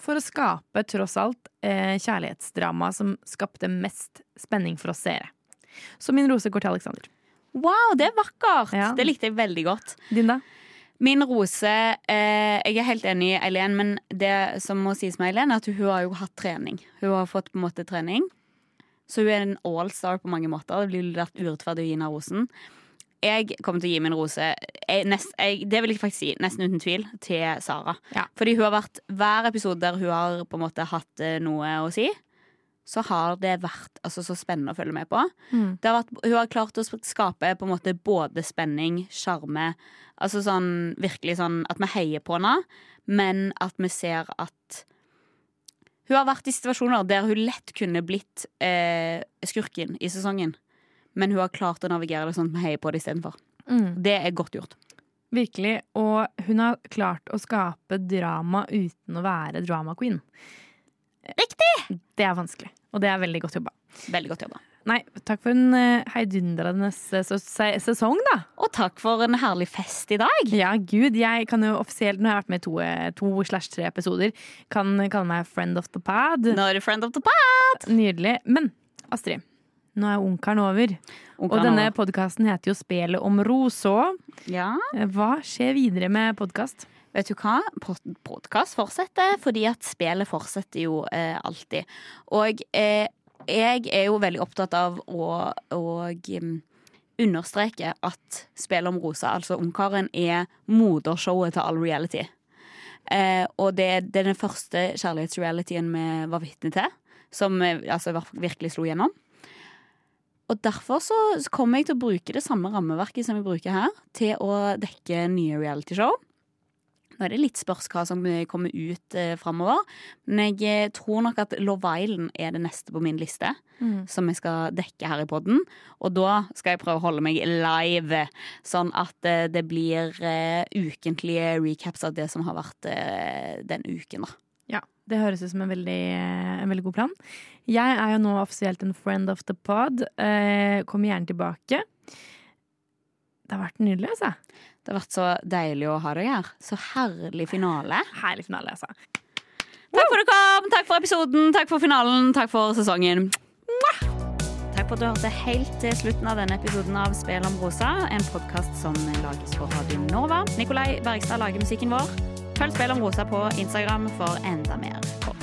for å skape, tross alt, eh, kjærlighetsdrama som skapte mest spenning for oss seere. Så min rose går til Alexander. Wow, det er vakkert! Ja. Det likte jeg veldig godt. Din, da? Min rose eh, Jeg er helt enig i Eileen, men det som må sies med Eileen, er at hun har jo hatt trening. Hun har fått på en måte trening. Så hun er en allstar på mange måter. Det blir litt urettferdig å gi henne rosen. Jeg kommer til å gi min rose jeg, nest, jeg, Det vil jeg faktisk si, nesten uten tvil, til Sara. Ja. Fordi hun har vært hver episode der hun har på en måte hatt eh, noe å si. Så har det vært altså, så spennende å følge med på. Mm. Det har vært, hun har klart å skape på en måte både spenning, sjarme Altså sånn virkelig sånn at vi heier på henne, men at vi ser at Hun har vært i situasjoner der hun lett kunne blitt eh, skurken i sesongen. Men hun har klart å navigere det sånn at vi heier på det istedenfor. Mm. Det er godt gjort. Virkelig. Og hun har klart å skape drama uten å være drama queen. Riktig! Det er vanskelig, og det er veldig godt jobba. Veldig godt jobba. Nei, takk for en uh, heidundrende ses- sesong, da. Og takk for en herlig fest i dag. Ja, gud, jeg kan jo offisielt, nå har jeg vært med i to, eh, to slash tre episoder, kan kalle meg friend of the pad. Nå er du friend of the pad! Nydelig. Men Astrid, nå er ungkaren over. og denne podkasten heter jo Spelet om Roså. Ja. Hva skjer videre med podkast? Vet du hva? Podkast fortsetter, fordi at spelet fortsetter jo eh, alltid. Og eh, jeg er jo veldig opptatt av å, å mm, understreke at Spelet om rosa, altså Ungkaren, er modershowet til all reality. Eh, og det, det er den første kjærlighetsrealityen vi var vitne til, som eh, altså, virkelig slo gjennom. Og derfor så kommer jeg til å bruke det samme rammeverket som vi bruker her, til å dekke nye realityshow. Nå er det litt spørs hva som kommer ut eh, framover. Men jeg eh, tror nok at Love Island er det neste på min liste. Mm. Som jeg skal dekke her i podden. Og da skal jeg prøve å holde meg live. Sånn at eh, det blir eh, ukentlige recaps av det som har vært eh, den uken, da. Ja, det høres ut som en veldig, en veldig god plan. Jeg er jo nå offisielt en friend of the pod. Eh, kommer gjerne tilbake. Det har vært nydelig, altså. Det har vært så deilig å ha deg her. Så herlig finale. Herlig finale, altså. Takk for at du kom, takk for episoden, takk for finalen, takk for sesongen. Takk for at du hørte helt til slutten av denne episoden av Spel om rosa, en podkast som lages for Radio Nova. Nikolai Bergstad lager musikken vår. Følg Spel om rosa på Instagram for enda mer kort.